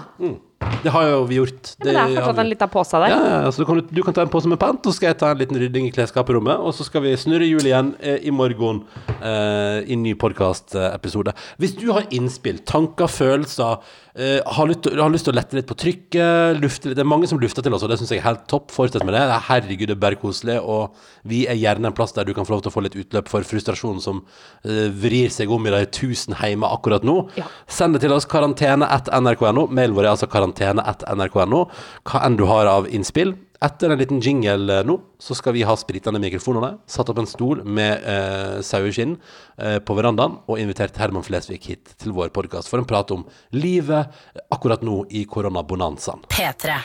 Det har jo vi gjort. Men det er fortsatt en liten pose der. Ja, altså du kan, du kan ta en pose med pant, og så skal jeg ta en liten rydding i klesskapsrommet. Og så skal vi snurre hjul igjen eh, i morgen eh, i en ny podkastepisode. Hvis du har innspill, tanker, følelser, eh, har, lyst, har lyst til å lette litt på trykket lufte. Det er mange som lufter til oss, og det syns jeg er helt topp. Fortsett med det. er, herregud, det er bare koselig. Og vi er gjerne en plass der du kan få lov til å få litt utløp for frustrasjonen som uh, vrir seg om i de tusen hjemme akkurat nå. Ja. Send det til oss karantene at nrk.no. Mailen vår er altså karantene at nrk.no. Hva enn du har av innspill. Etter en liten jingle eh, nå, så skal vi ha spritende mikrofonene. Satt opp en stol med eh, saueskinn eh, på verandaen og invitert Herman Flesvig hit til vår podkast for en prat om livet akkurat nå i koronabonanzaen. P3.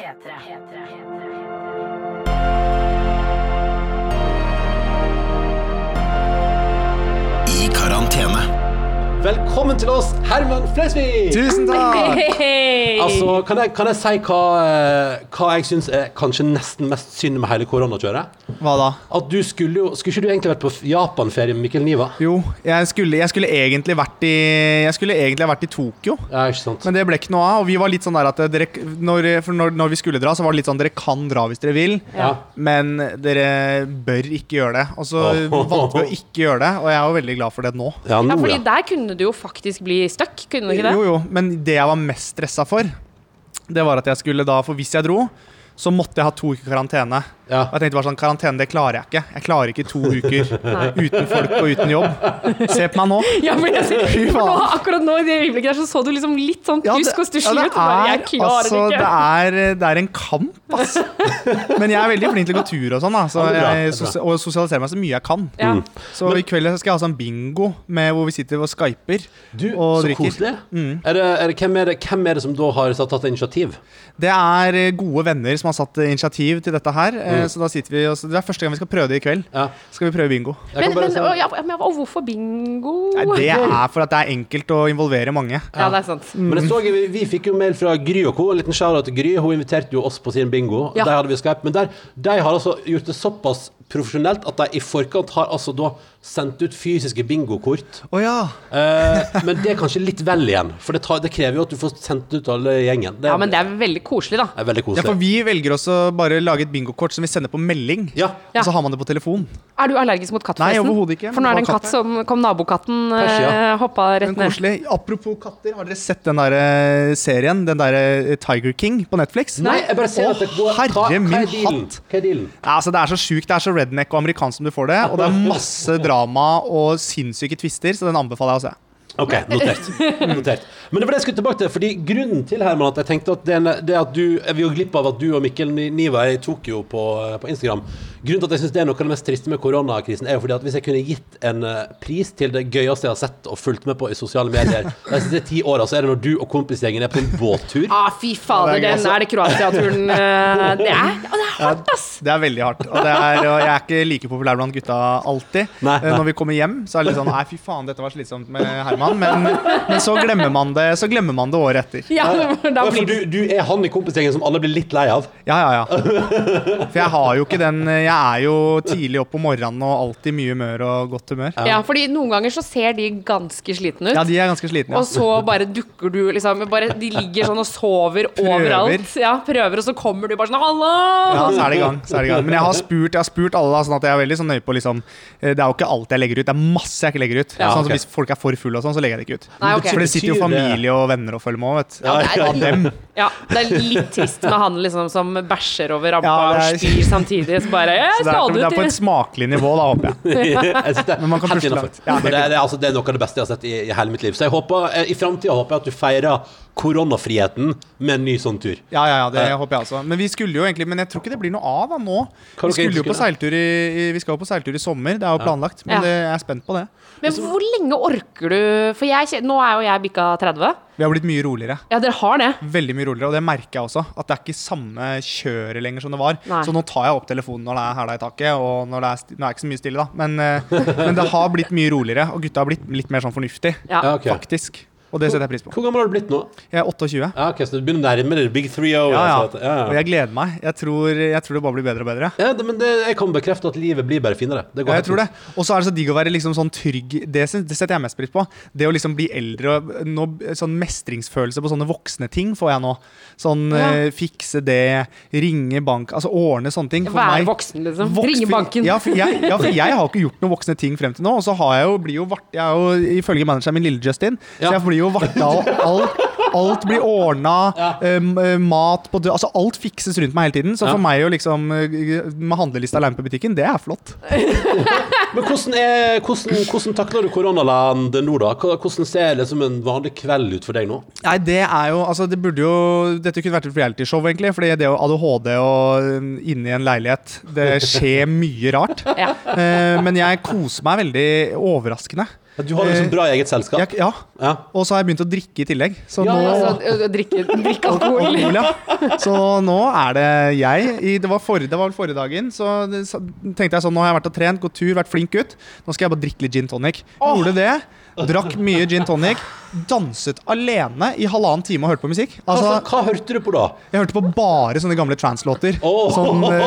I karantene. Velkommen til oss, Herman Flesvig! Tusen takk! Hey. Altså, kan jeg, kan jeg si hva, eh, hva jeg syns er kanskje nesten mest synd med hele koronakjøret? Hva da? At du skulle jo Skulle ikke du egentlig vært på Japan-ferie med Mikkel Niva? Jo, jeg skulle, jeg skulle egentlig vært i Jeg skulle egentlig vært i Tokyo. Ja, ikke sant? Men det ble ikke noe av. Og vi var litt sånn der at dere, når, for når, når vi skulle dra, så var det litt sånn Dere kan dra hvis dere vil, Ja. men dere bør ikke gjøre det. Og så valgte vi å ikke gjøre det, og jeg er jo veldig glad for det nå. Ja, Ja, nå, fordi ja. der kunne du jo faktisk bli stuck, kunne du ikke det? Jo, jo, men det jeg var mest stressa for, det var at jeg skulle da For hvis jeg dro, så måtte jeg ha to uker karantene. Ja. Og jeg tenkte bare sånn, karantene det klarer jeg ikke. Jeg klarer ikke to uker (laughs) uten folk og uten jobb. Se på meg nå. (laughs) Ja, for jeg ser, Fy for (laughs) nå, akkurat nå i det øyeblikket der så så du liksom litt sånn Ja, og stusslig ja, ut. Jeg klarer altså, det det, er, det er en kamp, altså. Men jeg er veldig flink til å gå tur og sånn, da, så jeg, og sosialiserer meg så mye jeg kan. Ja. Så i kveld skal jeg ha sånn bingo med hvor vi sitter og skyper Du, og så drikker. Mm. Er det, er det, hvem, er det, hvem er det som da har tatt initiativ? Det er eh, gode venner som har satt eh, initiativ til dette her. Mm. Så da sitter vi og, Det er første gang vi skal prøve det i kveld. Ja. Skal vi prøve bingo. Men, men, og, ja, men, og hvorfor bingo? Nei, Det er for at det er enkelt å involvere mange. Ja, det er sant. Men jeg så, vi, vi fikk jo mail fra Gry og co. En liten shout-out til Gry. Hun inviterte jo oss på sin bingo. Ja. Der hadde vi Skype. Men der, de har altså gjort det såpass profesjonelt at de i forkant har altså da sendt ut fysiske bingokort. Oh, ja. Eh, men det er kanskje litt vel igjen, for det, tar, det krever jo at du får sendt ut alle gjengen. Det, Ja, men det er veldig koselig, da. er veldig ja, for vi velger også bare lage et bingokort som vi sender på melding. Ja. Ja. Og så har man det på telefon. Er du allergisk mot katt, Nei, overhodet ikke. For nå er det en katt katt som kom nabokatten Persia. eh, hoppa rett ned. koselig. Apropos katter, har dere sett den der eh, serien? Den der eh, Tiger King på Netflix? Nei, jeg bare ser Å, at det går herre min hatt. Hva er dealen? Ja, altså, det er så sjukt. Det er så redneck og amerikansk som du får det. Og det er masse drama og sinnssyke twister, så den anbefaler jeg å se. Ok, notert. notert. Men det var det jeg skulle tilbake til. Fordi Grunnen til Herman, at jeg tenkte at det, det at du Vi går glipp av at du og Mikkel Niva er i Tokyo på, på Instagram. Grunnen til at jeg synes det er noe av det mest triste med koronakrisen, er jo fordi at hvis jeg kunne gitt en eh, pris til det gøyeste jeg har sett og fulgt med på i sosiale medier (laughs) de siste ti åra, så er det når du og kompisgjengen er på en båttur. Ah, fy fader, er den er det Kroatia-turen (laughs) eh, Det er ja, det er hardt, ass! Det er veldig hardt. Og, det er, og jeg er ikke like populær blant gutta alltid. Nei, Eh, nei. Når vi kommer hjem, så er det litt sånn Nei, fy faen, dette var slitsomt med Herman. Men, men så glemmer man det Så glemmer man det året etter. Ja, da Ja, for blir du, du er han i kompisgjengen som alle blir litt lei av. Ja, ja, ja. (laughs) For jeg har jo ikke den Jeg er jo tidlig opp om morgenen og alltid mye humør og godt humør. Ja, fordi noen ganger så ser de ganske slitne ut. Ja, de er ganske slitne. Og så bare dukker du liksom bare, De ligger sånn og sover overalt. Ja, prøver, og så kommer du bare sånn Hallo! Ja, så er det i gang. så er det i gang Men jeg har spurt, jeg har spurt alle, da, sånn at jeg er veldig sånn nøye på liksom eh, Det er jo ikke alt jeg legger ut. Det er masse jeg ikke legger ut. Ja, sånn okay. Hvis folk er for fulle og sånn, så legger jeg det ikke ut. Nei, okay. For det sitter jo familie og venner og følger med òg, vet du. Ja, det er- Av. Ja, det er litt trist med han liksom som bæsjer over rampa Ja, er- og spyr samtidig. Så bare Så det, er, det er på et smakelig nivå, da, håper jeg. (laughs) jeg det Men man kan pusle langt. Ja, det, er- det, er altså, det er noe av det beste jeg har sett i, i hele mitt liv. Så jeg håper, eh, i framtida håper jeg at du feirer koronafriheten med en ny sånn tur. Ja, ja, ja, det håper jeg også. Men vi skulle jo egentlig Men jeg tror ikke det blir noe av da nå. Vi skulle jo på seiltur i, i Vi skal jo på seiltur i sommer, det er jo planlagt. Men det, jeg er spent på det. Men hvor lenge orker du For jeg, nå er jo jeg bikka 30. Vi har blitt mye roligere. Ja, dere har det. Veldig mye roligere, og det merker jeg også. At det er ikke samme kjøret lenger som det var. Nei. Så nå tar jeg opp telefonen når det er hæla i taket, og når det er, nå er det ikke så mye stille, da. Men, eh, (laughs) men det har blitt mye roligere, og gutta har blitt litt mer sånn fornuftig. Ja. Faktisk. Og det setter jeg pris på. Hvor gammel har du blitt nå? Jeg er 28. Ja, ok, Så du begynner nærmere Big 3-0? Ja, ja. altså, ja, Og jeg gleder meg. Jeg tror, jeg tror det bare blir bedre og bedre. ja det, men det, jeg kan bekrefte at livet blir bare finere. Det går Ja, jeg tror det. Og så er det så digg å være liksom sånn trygg Det, det setter jeg mest pris på. Det å liksom bli eldre og nå, Sånn mestringsfølelse på sånne voksne ting får jeg nå. Sånn Ja. uh, fikse det, ringe bank Altså ordne sånne ting. For Være meg- voksen, liksom. Voks- Ringe banken. Ja for, jeg, ja, for jeg har ikke gjort noen voksne ting frem til nå. Og så har jeg jo, blir jo vart, jeg er jo ifølge manageren min lille Justin, Ja. så jeg blir jo varta, og alt, alt blir ordna. mat på død Altså alt fikses rundt meg hele tiden. Så Ja. for meg å liksom eh, med handlelista alene på butikken, det er flott. (laughs) Men hvordan, er, hvordan, hvordan takler du koronaland nå, da? Hvordan ser liksom en vanlig kveld ut for deg nå? Nei, det er jo Altså, det burde jo Dette kunne vært et realityshow, egentlig. Fordi det å ADHD og um, inne i en leilighet Det skjer mye rart. Ja. Eh, men jeg koser meg veldig overraskende. Du har liksom bra eget selskap? Jeg, ja. Ja. Og så har jeg begynt å drikke i tillegg. Så Ja, nå Altså, drikke, drikke alkohol. Alkohol, ja. Så nå er det jeg. I, det, var forrige, det var vel forrige dagen. Så det, så tenkte jeg sånn Nå har jeg vært og trent, gått tur, vært flink gutt. Nå skal jeg bare drikke litt gin tonic. Gjorde det. Drakk mye gin tonic. Danset alene i halvannen time og hørte på musikk. Hva, Altså, hva hørte du på da? jeg hørte på bare sånne gamle trans-låter. Oh, Sånn, eh,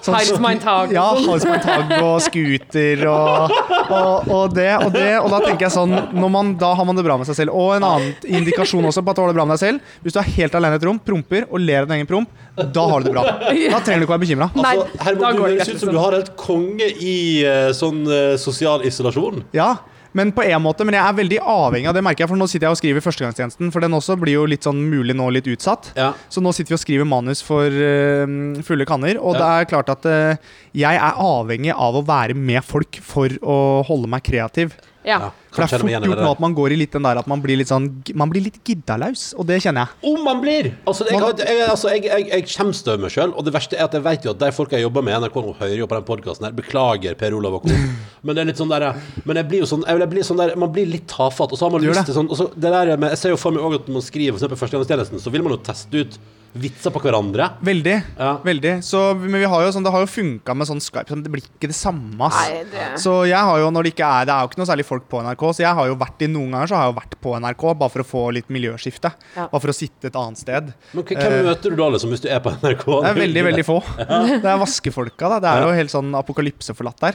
sånn, Heils mein Tag. ja, Hals mein Tag og scooter og, og, og det og det. Og da tenker jeg sånn når man, Da har man det bra med seg selv. Og en annen indikasjon også på at du har det bra med deg selv. Hvis du er helt alene i et rom, promper og ler av din egen promp, da har du det bra. Da trenger du ikke være bekymra. Altså, Herman, du høres ut som du har helt konge i eh, sånn eh, sosial isolasjon. Ja, men på en måte, men jeg er veldig avhengig av det, merker jeg. For nå sitter jeg og skriver førstegangstjenesten, for den også blir jo litt sånn mulig nå litt utsatt. Ja. Så nå sitter vi og skriver manus for uh, fulle kanner, og Ja. det er klart at uh, jeg er avhengig av å være med folk for å holde meg kreativ. Ja. For det er fort gjort nå at man går i litt den der at man blir litt sånn Man blir litt giddalaus, og det kjenner jeg. Om man blir! Altså, jeg, Man- jeg, altså, jeg, jeg, jeg skjemmes over meg sjøl. Og det verste er at jeg vet jo at de folka jeg jobber med i NRK nå, hører jo på den podkasten her. Beklager, Per Olav og co. (laughs) Men det er litt sånn der Men jeg blir jo sånn, jeg blir sånn der, man blir litt tafatt. Og så har man lyst til sånn og så det der med, Jeg ser jo for meg også at når man skriver for eksempel Førstegangstjenesten, så vil man jo teste ut vitser på hverandre. Veldig. Ja. veldig Så, men vi har jo sånn, det har jo funka med sånn Skype. Sånn, det blir ikke det samme. Ass. Nei, det- Så jeg har jo, når det ikke er Det er jo ikke noe særlig folk på NRK, så jeg har jo vært i noen ganger så har jeg jo vært på NRK bare for å få litt miljøskifte. Ja. Bare for å sitte et annet sted. Men hvem hvem møter du da, liksom, hvis du er på NRK? Det er veldig, veldig få. Det er vaskefolka, da. Det er jo helt sånn apokalypseforlatt der.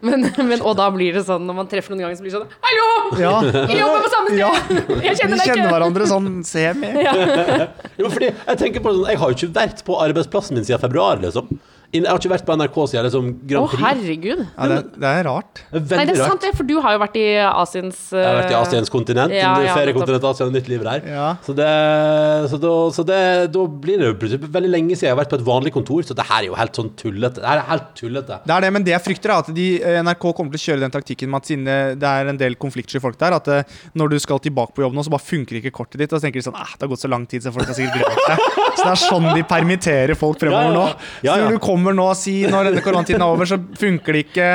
Men, men, og da blir det sånn når man treffer noen ganger, så blir det sånn Hallo! Ja. (laughs) Vi jobber på samme sted! Ja. (laughs) Jeg kjenner deg kjenner hverandre sånn semi. (laughs) Jo, fordi jeg tenker på det sånn Jeg har jo ikke vært på arbeidsplassen min siden februar, liksom. Jeg har ikke vært på NRK siden liksom Grand Prix. Å, herregud. Ja, det, det er rart. Det er Nei, det er sant, rart. det, for du har jo vært i Asiens Jeg har vært i Asiens kontinent. Ja, ja, feriekontinent Asia og nytt liv der. Ja. Så, det, så, da, så det, da blir det jo plutselig veldig lenge siden jeg har vært på et vanlig kontor, så det her er jo helt sånn tullete. Det er helt tullete. Det er det, men det jeg frykter, er at de, eh, NRK kommer til å kjøre den taktikken med at siden det- det er en del konfliktsky folk der, at eh, når du skal tilbake på jobb nå, så bare funker ikke kortet ditt. Og så tenker de sånn ah, det har gått så lang tid, så folk har sikkert glemt det. Så det er sånn de permitterer folk fremover nå. Ja, ja. Ja, Så ja. når du kommer nå og sier når denne koronatiden er over, så funker det ikke.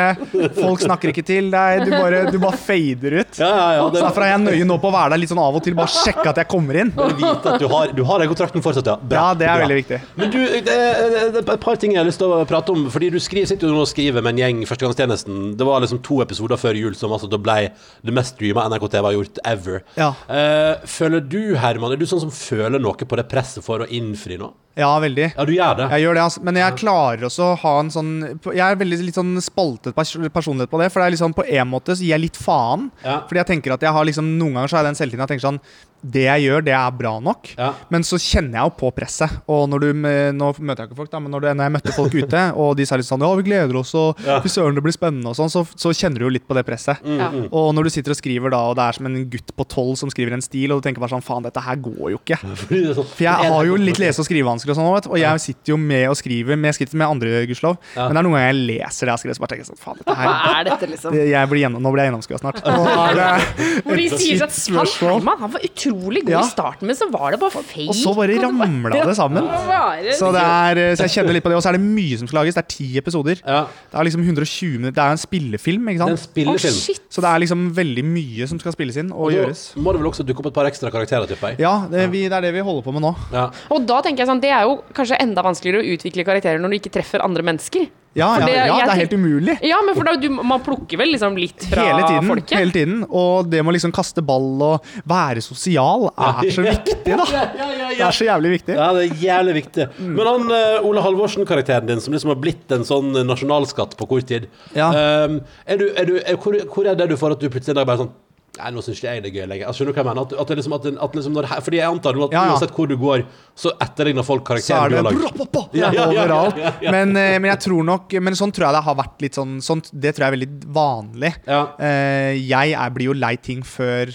Folk snakker ikke til deg. Du bare, du bare fader ut. Ja, ja, ja. Så derfor er jeg nøye nå på å være der litt sånn av og til, bare sjekke at jeg kommer inn. Bare vite at du har, du har den kontrakten fortsatt, ja. Bra, Ja, det er bra. veldig viktig. Men du, det, det, det er et par ting jeg har lyst til å prate om. Fordi du skriver, sitter jo nå og skriver med en gjeng Førstegangstjenesten. Det var liksom to episoder før jul som altså da ble det mest streama NRK-TV har gjort ever. Ja. Uh, føler du, Herman, er du sånn som føler noe på det presset for å innfri nå? Ja, veldig. Ja, du gjør det. Jeg gjør det, altså. Men jeg klarer også å ha en sånn Jeg er veldig litt sånn spaltet pers personlighet på det. For det er liksom på en måte så gir jeg litt faen. Ja. Fordi jeg tenker at jeg har liksom Noen ganger så har jeg den selvtilliten jeg tenker sånn Det jeg gjør, det er bra nok. Ja. Men så kjenner jeg jo på presset. Og når du Nå møter jeg ikke folk, da, men når, du, når jeg møtte folk ute, (laughs) og de sa litt sånn Ja, vi gleder oss, og Ja. fy søren, det blir spennende, og sånn, så, så kjenner du jo litt på det presset. Ja. Og når du sitter og skriver da, og det er som en gutt på tolv som skriver en stil, og du tenker bare sånn Faen, dette her går jo ikke. (laughs) Sånn- For jeg har jo litt lese- og skrivevansker og sånn, vet og jeg sitter jo med og skriver med skritt med andre, gudskjelov. Ja. Men det er noen ganger jeg leser det jeg har skrevet, så bare tenker jeg sånn Faen, dette her Hva er dette, liksom? jeg blir gjennom, Nå blir jeg gjennomskua snart. (laughs) Hvor de et sier at han, spørsmål. Herman, han var utrolig god Ja. i starten, men så var det bare feil. Og så bare ramla det sammen. (laughs) Så, det er, så jeg kjenner litt på det. Og så er det mye som skal lages. Det er ti episoder. Ja. Det er liksom 120 minutter. Det er en spillefilm, ikke sant? spillefilm. Oh, Så det er liksom veldig mye som skal spilles inn og Og gjøres. må det vel også dukke opp et par ekstra karakterer, tipper jeg. Ja, det, vi, det er det vi holder på med nå. Ja. Og da tenker jeg sånn, det er jo kanskje enda vanskeligere å utvikle karakterer når du ikke treffer andre mennesker. Ja, ja, det- ja, det er helt umulig. Ja, men for da, du, man plukker vel liksom litt fra Hele tiden, folket? hele tiden. Og det med å liksom kaste ball og være sosial er så viktig, da. (laughs) Ja, ja, ja, Det er så jævlig viktig. Ja, det er jævlig viktig. Men han uh, Ole Halvorsen-karakteren din, som liksom har blitt en sånn nasjonalskatt på kort tid Ja. ehm, er du, er du, er, hvor, hvor er det du får at du plutselig en dag bare sånn Nei, nå syns ikke jeg det er gøy lenger. Altså, skjønner du hva jeg mener? At, at det liksom, at, det- at liksom når, fordi jeg antar at Ja, ja. uansett hvor du går, så etterligner folk karakteren er du har lagd. bra, bra, bra, Ja, ja, ja, ja, overalt. ja, ja. Men, eh, men jeg tror nok Men sånn tror jeg det har vært litt sånn sånt, Det tror jeg er veldig vanlig. Ja. Eh, jeg er, blir jo lei ting før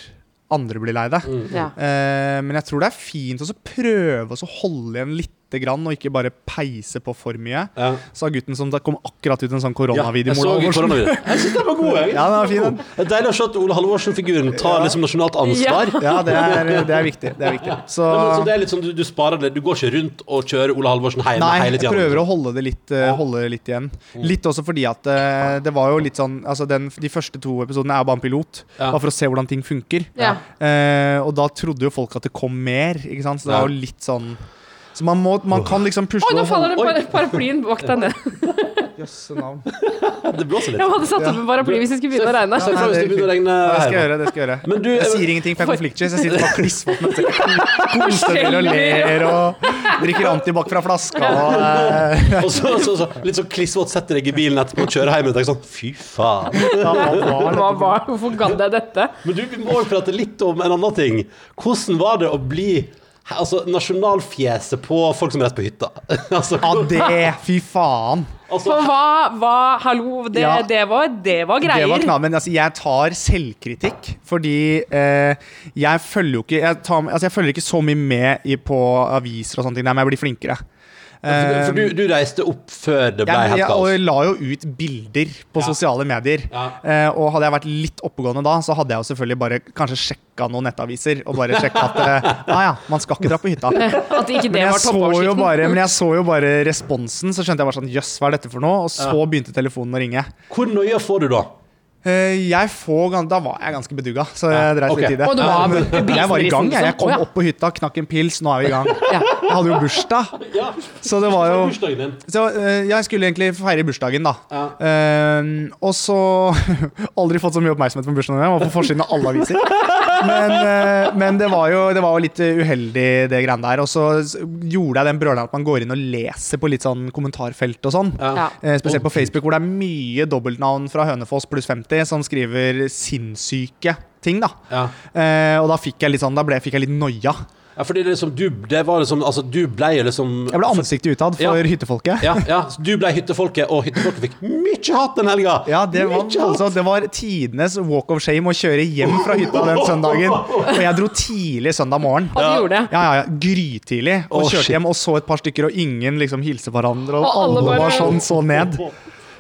andre blir lei det. Mm. Ja. Eh, men jeg tror det er fint å prøve å holde igjen lite grann, og ikke bare peise på for mye. Ja. Sa gutten som det kom akkurat ut en sånn Ja, koronavideo. jeg så koronavideo. (laughs) Jeg syns den var god. Jeg. Ja, den var fin, den. Det er deilig å se at Ole Halvorsen-figuren tar liksom nasjonalt ansvar. Ja, det er, det er viktig. Det er viktig. Så, Nei, men, så det er litt sånn, du, du sparer det Du går ikke rundt og kjører Ole Halvorsen hjemme Nei, hele jeg prøver å holde det litt, eh, holde det litt igjen. Litt også fordi at eh, det var jo litt sånn Altså den, De første to episodene er jo bare en pilot, Ja. bare for å se hvordan ting funker. Ja. Eh, og da trodde jo folk at det kom mer, ikke sant? Så det Ja. var jo litt sånn Så man, må, man kan liksom pusle Oi, nå faller det par paraplyen bak deg ned. Jøsse navn. Det blåser litt. Jeg hadde satt opp en paraply hvis det skulle begynne å regne. Ja, nei, det, det regne Det skal jeg gjøre. det skal Jeg gjøre Men du, Jeg sier ingenting, for jeg er konfliktsky. Så jeg sitter bare klissvåt med koser til og ler og drikker antibac fra flaska. Og, eh, Og så, så, så litt sånn klissvåt setter deg i bilen etterpå og kjører hjem og tenker sånn Fy faen. ja, hva var hvorfor gadd jeg dette? Men du, vi må jo prate litt om en annen ting. Hvordan var det å bli Altså, nasjonalfjeset på folk som er rett på hytta? (laughs) altså, Ja, det Fy faen. altså, For hva, hva Hallo, det, Ja. det, var, det var greier. Det var knall, men altså, jeg tar selvkritikk, fordi eh, jeg følger jo ikke jeg, tar, altså, jeg følger ikke så mye med i, på aviser og sånne ting, men jeg blir flinkere. For, for du, du reiste opp før det ble ja, helt kaos. jeg la jo ut bilder på Ja. sosiale medier. Ja. Eh, og hadde jeg vært litt oppegående da, så hadde jeg jo selvfølgelig bare kanskje sjekka noen nettaviser. Og bare sjekka at eh, (laughs) ah, ja, man skal ikke dra på hytta. (laughs) At ikke det Men jeg, var så jo bare, men jeg så jo bare responsen, så skjønte jeg bare sånn Jøss, hva er dette for noe? Og så begynte telefonen å ringe. Hvor nøye får du da? Eh, jeg får, Da var jeg ganske bedugga, så jeg dreit okay. litt i det. Og var jeg var i gang. Jeg, jeg kom opp på hytta, knakk en pils, nå er vi i gang. Jeg hadde jo bursdag, så det var jo så, eh, Jeg skulle egentlig feire bursdagen, da. Eh, og så (laughs) Aldri fått så mye oppmerksomhet på bursdagen min. Jeg var på forsiden av alle aviser. (laughs) Men, eh, men det, var jo, det var jo litt eh, uheldig, det greiene der. Og så gjorde jeg den brølen at man går inn og leser på litt sånn kommentarfelt og sånn. Ja. Eh, spesielt på Facebook, hvor det er mye dobbeltnavn fra Hønefoss pluss 50 som skriver sinnssyke ting. da Ja. eh, Og da fikk jeg litt sånn Da ble, fikk jeg litt noia. Ja, fordi det liksom, du, det var liksom Altså, du ble liksom Jeg ble ansiktet utad for Ja. hyttefolket. Ja, ja, (laughs) så du ble hyttefolket, og hyttefolket fikk mye hat den helga. Ja, det var, altså, det var tidenes walk of shame å kjøre hjem fra hytta den (laughs) søndagen. Og jeg dro tidlig søndag morgen. Ja, du gjorde det. Ja, ja, ja, Grytidlig. Og kjørte shit. hjem og så et par stykker, og ingen liksom hilste hverandre. Og, Og alle alle bare- var sånn så ned.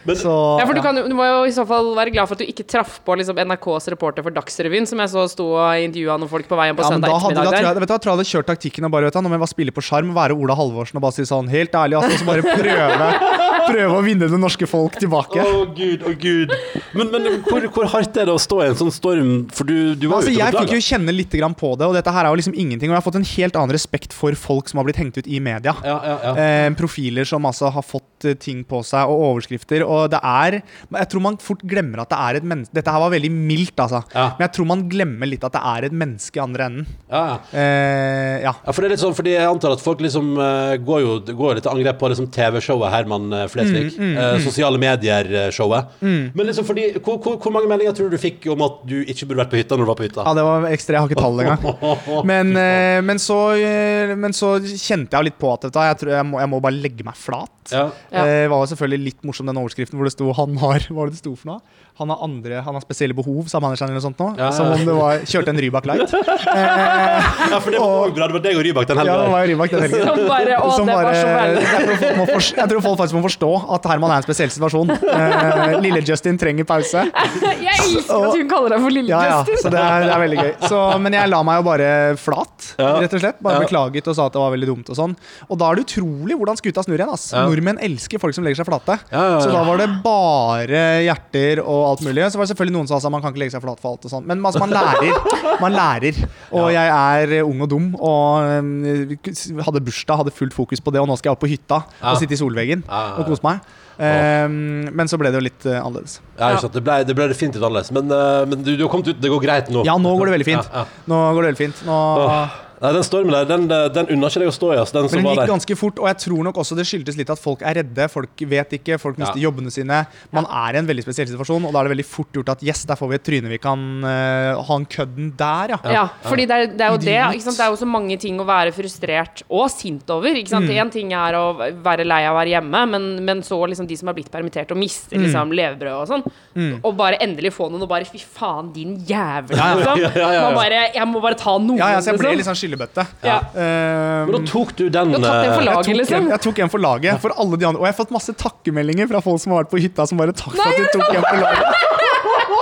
Men- Så Ja, for du, kan, du må jo i så fall være glad for at du ikke traff på liksom, NRKs reporter for Dagsrevyen, som jeg så sto og intervjua noen folk på veien på ja, søndag da da ettermiddag tror jeg, der. tror jeg hadde kjørt taktikken og bare vet du, Nå må jeg bare spille på sjarm, være Ola Halvorsen og bare si sånn helt ærlig, altså, og så bare prøve, (laughs) prøve å vinne det norske folk tilbake. Å gud, å gud. Men, men hvor, hvor hardt er det å stå i en sånn storm? For du, du var Altså, ute jeg fikk jo kjenne litt grann på det, og dette her er jo liksom ingenting. Og jeg har fått en helt annen respekt for folk som har blitt hengt ut i media. Ja, ja, ja. Eh, profiler som altså har fått eh, ting på seg, og overskrifter. Og det er Jeg tror man fort glemmer at det er et menneske Dette her var veldig mildt, altså. Men jeg tror man glemmer litt at det er et menneske i andre enden. ja, ja. Eh, ja. Ja, for det er litt sånn, fordi jeg antar at folk liksom eh, går jo går litt angrep på liksom TV-showet Herman eh, Flesvig. Mm, eh, sosiale medier-showet. Men liksom fordi hvor, hvor, hvor mange meldinger tror du du fikk om at du ikke burde vært på hytta når du var på hytta? Ja, det var ekstra. Jeg har ikke tallet engang. (laughs) Men, eh, men, så, eh, men så kjente jeg litt på at jeg, tror jeg, må, jeg må bare legge meg flat. Ja. Ja. Eh, var selvfølgelig litt morsom den overskriften hvor det sto 'han har (laughs) Hva var det det sto for noe? Han har andre, han har spesielle behov, sa manageren eller noe sånt nå. Ja, ja. Som om det var Kjørte en Rybak Light. (laughs) ja, for det var og, bra. Det var deg og Rybak den Ja, det helga. var jo Rybak den helgen. Som bare Å, Som det var så bare- veldig jeg, tror folk faktisk må forstå at Herman er en spesiell situasjon. Eh, Lille Justin trenger pause. (laughs) Jeg elsker at hun kaller deg for Lille Ja, ja, Justin. så det er, det er veldig gøy. Så, men jeg la meg jo bare flat, rett og slett. Bare Ja. beklaget og sa at det var veldig dumt og sånn. Og da er det utrolig hvordan skuta snur igjen. ass. Ja. Nordmenn elsker folk som legger seg flate. Ja, ja, ja. Så da var det bare hjerter og alt mulig. Så var det selvfølgelig noen som sa at man kan ikke legge seg flat for alt og sånn. Men altså, man lærer. Man lærer. Og jeg er ung og dum og eh, hadde bursdag, hadde fullt fokus på det, og nå skal jeg opp på hytta Ja. og sitte i solveggen Ja, ja, ja. og kose meg. Eh, men så ble det jo litt uh, annerledes. Ja, sant. Det ble, det ble definitivt annerledes. Men, uh, men du, du har kommet ut, det går greit nå? Ja, nå går det veldig fint. Ja, ja. Nå går det veldig fint. Nå, Åh. Nei, den stormen der, den, den unna ikke deg å stå i. Altså, den men som den var gikk der. ganske fort, og jeg tror nok også det skyldtes litt at folk er redde. Folk vet ikke, folk mister Ja. jobbene sine. Man er i en veldig spesiell situasjon, og da er det veldig fort gjort at yes, der får vi et tryne vi kan eh, ha en kødden der, ja. Ja, fordi det er, det er jo det. Idiot. Ikke sant? Det er jo så mange ting å være frustrert og sint over. Ikke Mm. sant? En ting er å være lei av å være hjemme, men, men så liksom de som har blitt permittert og mister Mm. liksom levebrød og sånn, og bare endelig få noen og bare Fy faen, din jævel, Ja, ja. liksom. (laughs) Ja, ja, ja. Man bare, jeg må bare ta noen, Ja, ja, så jeg ble liksom. litt sånn skyllebøtte. Ja. Men da tok du den Du tatt den for eh, laget, jeg tok, liksom. en, jeg tok en for laget. For alle de andre Og jeg har fått masse takkemeldinger fra folk som har vært på hytta, som bare takk for at du tok en for laget.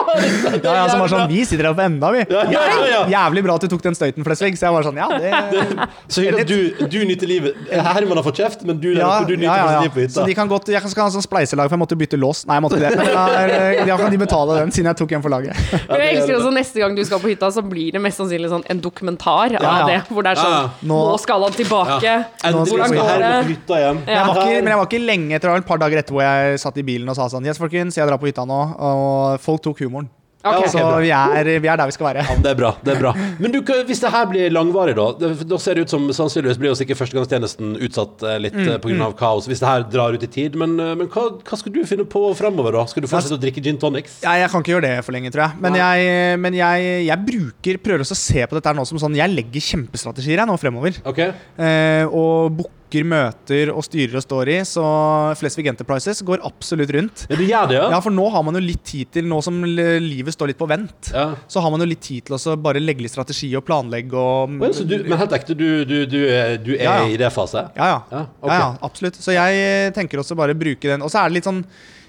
(laughs) Ja, ja, som var sånn Vi sitter her på enda, vi. Ja, ja, ja. Jævlig bra at du tok den støyten, Flesvig. Så jeg var sånn, ja, det Så hyggelig at du, du nyter livet. Herman har fått kjeft, men du, ja, du nyter ja, ja, ja. livet på Så de kan godt, Jeg kan skal ha sånn spleiselag, for jeg måtte bytte lås. Nei, jeg måtte ikke det. Men er, da kan de betale den, siden jeg tok en for laget. (laughs) Men jeg elsker også neste gang du skal på hytta, så blir det mest sannsynlig sånn en dokumentar Ja, av det. Hvor det er sånn Ja, ja. Nå, Nå- skal han tilbake. Hvordan går det? hytta. Jeg var ikke, men jeg var ikke lenge etter, det var et par dager etter hvor jeg satt i bilen og sa sånn Yes, folkens, jeg drar på hytta nå. Og folk tok humoren. Ok. Ja, Så vi er, vi er der vi skal være. Ja, det er bra. det er bra (laughs) Men du, hvis det her blir langvarig, da det, Da ser det ut som sannsynligvis blir jo sikkert førstegangstjenesten utsatt eh, litt Mm, pga. på grunn av kaos. Hvis det her drar ut i tid. Men, eh, men hva, hva skal du finne på fremover, da? Skal du fortsette å drikke gin tonics? Ja, jeg kan ikke gjøre det for lenge, tror jeg. Men, jeg, men jeg, jeg bruker, prøver også å se på dette her nå som sånn Jeg legger kjempestrategier jeg nå fremover. Okay. Eh, og booker møter og styrer og står i. Så Flesvig Enterprises går absolutt rundt. Ja, det gjør det, ja? Ja, for nå har man jo litt tid til, nå som livet står litt på vent, Ja. så har man jo litt tid til å bare legge litt strategi og planlegge og så du, men helt ekte, du, du, du, er, du er Ja, ja. i det fase? Ja, ja. Ja, ja, absolutt. Så jeg tenker også bare bruke den. Og så er det litt sånn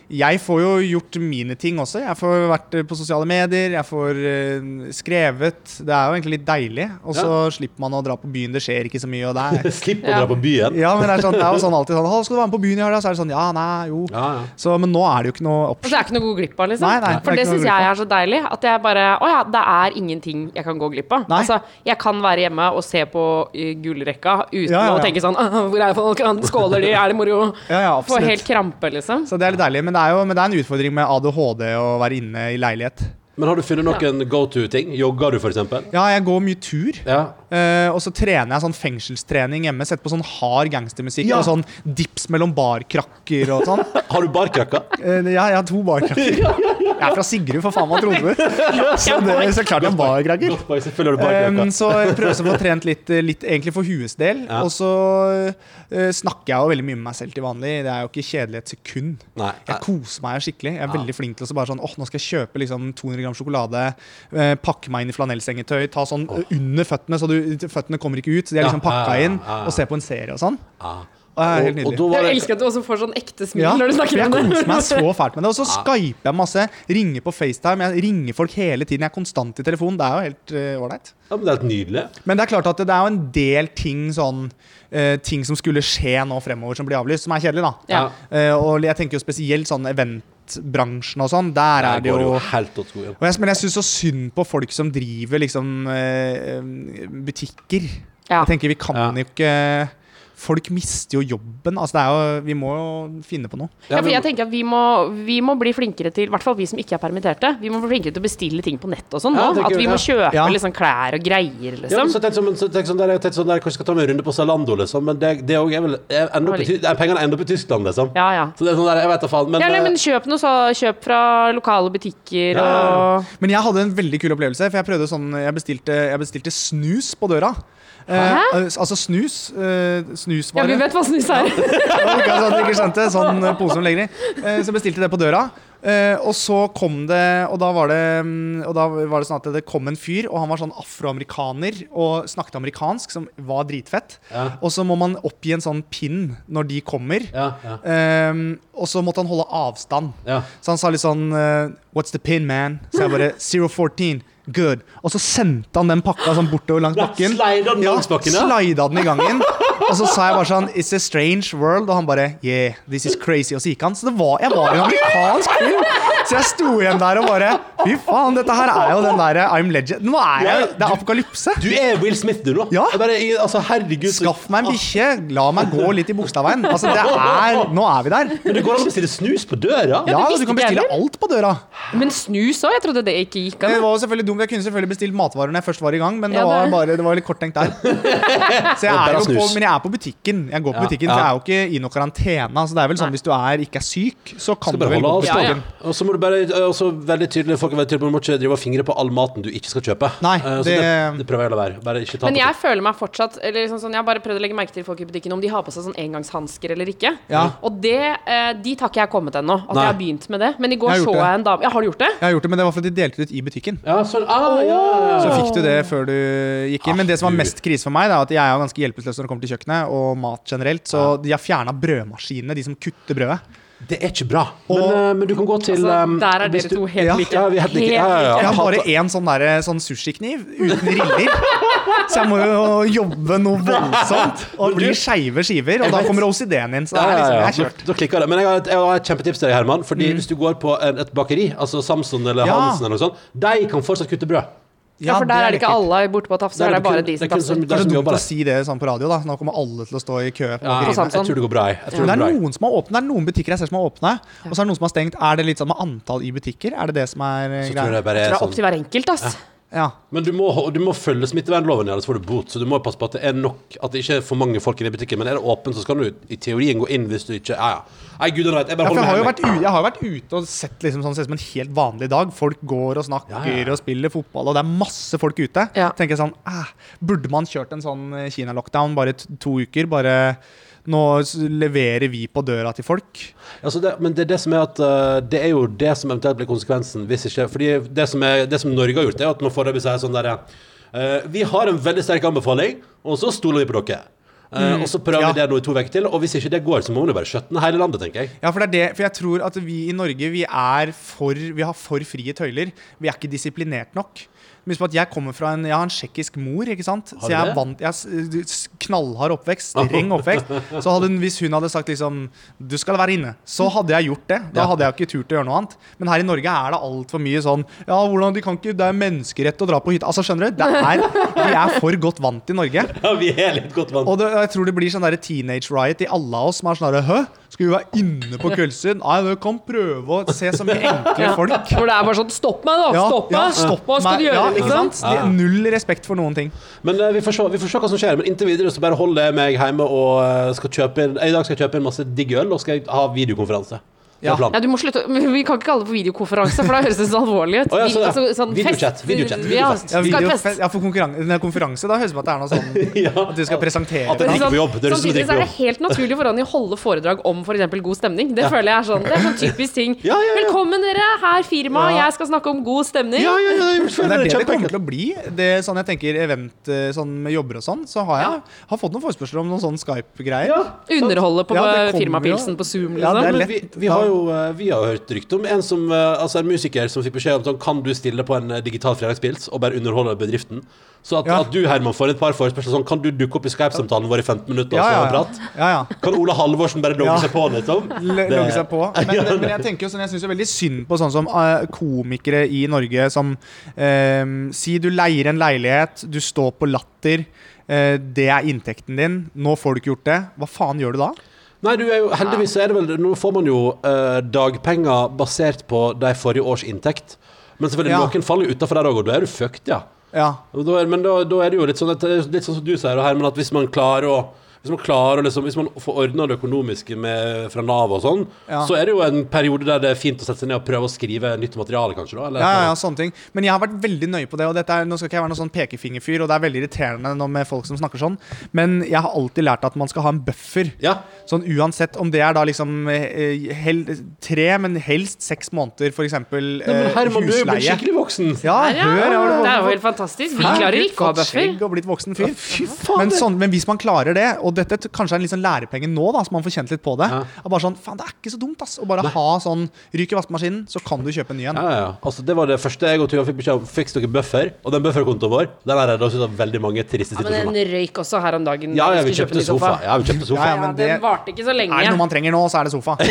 jeg får jo gjort mine ting også. Jeg får vært eh, på sosiale medier, jeg får eh, skrevet. Det er jo egentlig litt deilig. Og så slipper man å dra på byen. Det skjer ikke så mye. Og det er (laughs) Slipp å Ja. dra på byen? Ja, men det er, sånn, det er jo sånn alltid sånn 'Skal du være med på byen i helga?' Så er det sånn Ja, nei, jo. Ja, ja. Så, men nå er det jo ikke noe Og option. det er ikke noe å gå glipp av, liksom. Nei, nei, For det det syns jeg er så deilig. At jeg bare Å ja, det er ingenting jeg kan gå glipp av. Nei. Altså, jeg kan være hjemme og se på uh, gullrekka uten Ja, ja, ja. å tenke sånn Hvor er folk? Skåler de? Er det moro? Ja, ja, Får helt krampe, liksom. Så det er litt deilig. Men det er jo men det er en utfordring med ADHD å være inne i leilighet. Men har du funnet noen go to-ting? Jogger du, eksempel? Ja, jeg går mye tur. Ja. Uh, og så trener jeg sånn fengselstrening hjemme. Setter på sånn hard gangstermusikk Ja. og sånn dips mellom barkrakker og sånn. (laughs) Har du barkrakka? Uh, ja, jeg har to barkrakker. (laughs) Jeg er fra Sigrud, for faen, hva trodde du? Så, det, så klart jeg har barkrakker. Um, så jeg prøver å få trent litt, litt egentlig for huets del. Ja. Og så uh, snakker jeg jo veldig mye med meg selv til vanlig. Det er jo ikke kjedelig et sekund. Nei. Jeg koser meg skikkelig. Jeg er veldig flink til å bare sånn Åh, nå skal jeg kjøpe liksom 200 gram sjokolade, eh, pakke meg inn i flanellsengetøy, ta sånn eh, under føttene, så du, føttene kommer ikke ut. Så de er liksom pakka ja, ja, inn, ja, ja. og ser på en serie og sånn. Ja. Og det helt Og, nydelig. Jeg elsker at du også får sånn ekte smil Ja, når du snakker jeg om det. koser meg så fælt med det. Og så skyper jeg masse. Ringer på FaceTime. Jeg ringer folk hele tiden. Jeg er konstant i telefonen. Det er jo helt ålreit. Uh, ja, men det er helt nydelig. Men det er klart at det er jo en del ting sånn uh, Ting som skulle skje nå fremover som blir avlyst, som er kjedelig, da. Ja. Uh, og jeg tenker jo spesielt sånn eventbransjen og sånn. Der er det jo jo helt åt skogen. og jeg, Men jeg syns så synd på folk som driver liksom eh, butikker. Ja. Jeg tenker vi kan Ja. jo ikke Folk mister jo jobben. Altså det er jo, vi må jo finne på noe. Ja, for jeg tenker at vi må, vi må bli flinkere til, i hvert fall vi som ikke er permitterte, vi må bli flinkere til å bestille ting på nett og sånn Ja, At vi må kjøpe Ja. liksom klær og greier, Ja, liksom. så tenk sånn, så tenk sånn der, tenk sånn der, Kanskje skal ta meg en runde på Zalando, liksom. Men det, det er er vel er enda opp i, er Pengene ender opp i Tyskland, liksom. Ja, ja. Så det er sånn der, jeg vet da faen. Men, ja, nei, eh, men kjøp noe så Kjøp fra lokale butikker og Men jeg hadde en veldig kul opplevelse, for jeg prøvde sånn Jeg bestilte, jeg bestilte snus på døra. Eh, altså snus. Eh, Ja, vi vet hva snus er. Ja, (laughs) ok, så at du ikke skjønte, sånn eh, pose som legger i. Eh, så bestilte det på døra. Eh, og så kom det Og da var det mm, Og da var det sånn at det kom en fyr, og han var sånn afroamerikaner og snakket amerikansk, som var dritfett. Ja. Og så må man oppgi en sånn pin når de kommer. ja, ja, Eh, og så måtte han holde avstand. ja. Så han sa litt sånn eh, What's the pin, man? Så jeg bare 014. Good. Og så sendte han den pakka sånn bortover langs bakken. Slida den Ja, langs bakken, ja? slida den i gangen. Og så sa jeg bare sånn It's a strange world. Og han bare Yeah, this is crazy. Og så gikk han. Så det var, jeg var i en amerikansk film. Så jeg sto igjen der og bare Fy faen, dette her er jo den derre I'm legend. Nå er jeg Det er apokalypse. Du er Will Smith, du, nå. Ja. Bare, altså, herregud. Skaff meg en bikkje. La meg gå litt i Bogstadveien. Altså, det er Nå er vi der. Men det går an å bestille snus på døra? Ja, ja du kan bestille alt på døra. Men snus òg? Jeg trodde det ikke gikk Det var jo selvfølgelig Jeg kunne selvfølgelig bestilt matvarer når jeg først var i gang, men det Ja, var det- bare Det var litt kort tenkt der. (laughs) Så jeg er jo på, men jeg er på butikken. Jeg går på Ja, butikken, så jeg er jo ikke i noe karantene. Så det er vel sånn hvis du er, ikke er syk, så kan du vel gå på butikken. Og så må du bare også veldig tydelig Folk er veldig tydelige på at Du må ikke drive og fingre på all maten du ikke skal kjøpe. Nei, Eh, så det- det, det prøver jeg å la være. Bare ikke ta Men jeg føler meg fortsatt Eller liksom sånn, Jeg har bare prøvd å legge merke til folk i butikken om de har på seg sånn engangshansker eller ikke. Ja. Og det, eh, dit har ikke jeg kommet ennå. At Nei. jeg har begynt med det. Men i går Jeg så jeg en dame Ja, har du gjort det? Jeg har gjort det, men det var fordi de delte det ut i butikken. Ja, sånn, ah, ja, ja, Så fikk du det før du gikk inn. Men det som var mest krise for meg, det er at jeg er ganske hjelpeløs når det kommer til kjøkkenet og mat generelt. Så de har fjerna brødmaskinene, de som kutter brødet. Det er ikke bra. Men, Og- men, men du kan gå til Altså, der er dere du- to helt Ja, like. ja, vi er helt like. Ja, ja, ja. Jeg har bare én sånn, der, sånn sushikniv uten riller. Så jeg må jo jobbe noe voldsomt. Og det blir skeive skiver, og da kommer OCD-en inn. Så det Ja, er ja, liksom, ja. jeg er kjørt. da klikker det. Men jeg har et, jeg har et kjempetips til deg, Herman. Fordi Hvis du går på et bakeri, altså Samson eller Ja. Hansen eller noe sånt, de kan fortsatt kutte brød. Ja, for der er det ikke alle borte på Tafse. Der er det bare de det som tafser. det er dumt å si det sånn på radio, da. Nå kommer alle til å stå i kø. Ja, jeg tror det går bra. jeg. Tror det er noen som har åpne, det er noen butikker jeg ser som er åpne, og så er det noen som har stengt. Er det litt sånn med antall i butikker? Er det det som er greia? Så tror jeg greia? det er er opp sånn til hver enkelt, ass. Ja. Men du må, du må følge smittevernloven, ellers får du bot. Så du må passe på at det er nok At det ikke er for mange folk inne i butikken. Men er det åpent, så skal du i teorien gå inn hvis du ikke Ja, ja. Nei, gud. Jeg bare Ja, jeg, har jo vært ute, jeg har jo vært ute og sett liksom sånn, som en helt vanlig dag. Folk går og snakker Ja, og spiller fotball, og det er masse folk ute. Ja. tenker jeg sånn, Burde man kjørt en sånn eh, Kina-lockdown bare to uker? Bare Nå leverer vi på døra til folk. Altså det, men det er det som er at uh, Det er jo det som eventuelt blir konsekvensen hvis ikke Fordi det som, er, det som Norge har gjort, er at man foreløpig sier sånn der uh, Vi har en veldig sterk anbefaling, og så stoler vi på dere. Mm, og så prøver ja. vi det nå i to uker til, og hvis ikke det går, så må man jo bare skjøtte hele landet, tenker jeg. Ja, for det er det, for jeg tror at vi i Norge vi er for Vi har for frie tøyler. Vi er ikke disiplinert nok. Husk på at jeg kommer fra en Jeg har en tsjekkisk mor, ikke sant. Så jeg er vant Jeg knallhard oppvekst. Streng oppvekst. Så hun, hvis hun hadde sagt liksom Du skal være inne, så hadde jeg gjort det. Da hadde jeg ikke turt å gjøre noe annet. Men her i Norge er det altfor mye sånn Ja, hvordan de kan ikke Det er menneskerett å dra på hytta. Altså, skjønner du? Det er, vi er for godt vant i Norge. Ja, vi er litt godt vant. Og det, jeg tror det blir sånn der teenage riot i alle av oss som er sånn herre Hø? Skal vi være inne på kveldstid? Nei, du kan prøve å se så mye enkle folk. For det er bare sånn Stopp meg, da! Ja, Stopp ja, meg! stopp Hva skal meg. du gjøre, Ja, ikke liksom? sant? Det er null respekt for noen ting. Men uh, vi, får se, vi får se hva som skjer. Men inntil videre så bare holder jeg meg hjemme og eh, skal kjøpe inn I dag skal jeg kjøpe inn masse digg øl, og skal jeg ha videokonferanse. Ja. Ja, du må slutte Vi kan ikke kalle det for videokonferanse, for da høres det så alvorlig ut. Å, ja, Vi- sånn, ja. altså, sånn Videochat, fest- videochat, Ja, video, ja for konkurran konferanse, da høres det ut som at det er noe sånn (laughs) Ja. At du skal presentere At det er ikke på jobb. Det høres Samtidig så er det helt naturlig for Ronny å holde foredrag om f.eks. god stemning. Det føler jeg er sånn Det er sånn (laughs) typisk ting. Ja, ja, ja. Velkommen, dere. Her firma. Ja. Jeg skal snakke om god stemning. Ja, ja, ja, det er det det kommer til å bli. Det er sånn jeg tenker event eh, sånn med jobber og sånn, så har jeg har fått noen forespørsler om noen sånn Skype-greier. Ja. Underholde på Ja, firmapilsen på Zoom, Ja, det er liksom. Har jo eh, vi har hørt rykte om en som eh, Altså en musiker som fikk beskjed om sånn Kan du stille på en eh, digital fredagspils og bare underholde bedriften? Så at, Ja. at du, Herman, får et par forespørsler sånn Kan du dukke opp i Skype-samtalen vår i 15 minutter og så ja. Kan Ola Halvorsen bare logge seg på, liksom? (laughs) Logge seg på. (laughs) Men, men, men jeg tenker jo sånn, jeg syns veldig synd på sånn som komikere i Norge som eh, Si du leier en leilighet, du står på Latter, eh, det er inntekten din. Nå får du ikke gjort det. Hva faen gjør du da? Nei, du er jo, heldigvis så er det vel Nå får man jo eh, dagpenger basert på de forrige års inntekt. Men selvfølgelig, Ja. noen faller jo utafor der òg, og da er du fucked, ja. Ja. Og da er, men da, da er det jo litt sånn, at, er litt sånn som du sier, Herman, at hvis man klarer å hvis man klarer liksom, Hvis man får ordna det økonomiske med, fra Nav og sånn, Ja. så er det jo en periode der det er fint å sette seg ned og prøve å skrive nytt materiale, kanskje. da eller, Ja, ja, ja, sånne ting. Men jeg har vært veldig nøye på det. Og dette er, nå skal ikke jeg være noen sånn pekefingerfyr, og det er veldig irriterende nå med folk som snakker sånn, men jeg har alltid lært at man skal ha en buffer. Ja. Sånn uansett om det er da liksom eh, hel, tre, men helst seks måneder, for eksempel Nei, men eh, Herman, du er jo blitt husleie. skikkelig voksen. Ja, hør, ja. ja, Det er jo helt fantastisk. Vi klarer ikke å ha buffer. og blitt voksen fyr. Fy faen. Men, sånn, men hvis man klarer det, og dette kanskje er en sånn lærepenge nå, da, så man får kjent litt på det. Ja. Er bare sånn, faen, Det er ikke så dumt, ass. Å bare ha sånn Ryk i vaskemaskinen, så kan du kjøpe en ny en. Ja, ja, ja. Altså, det var det første jeg og Tuva fikk beskjed om. Fiks dere buffer. Og den bufferkontoen vår Den har redda oss ut av veldig mange triste Ja, men den røyk også her om dagen. Ja, ja, vi skulle kjøpe kjøpte ny sofa. Ja, vi kjøpte sofa. Ja, men den varte ikke så lenge. Er det noe man trenger nå, så er det sofa. (laughs)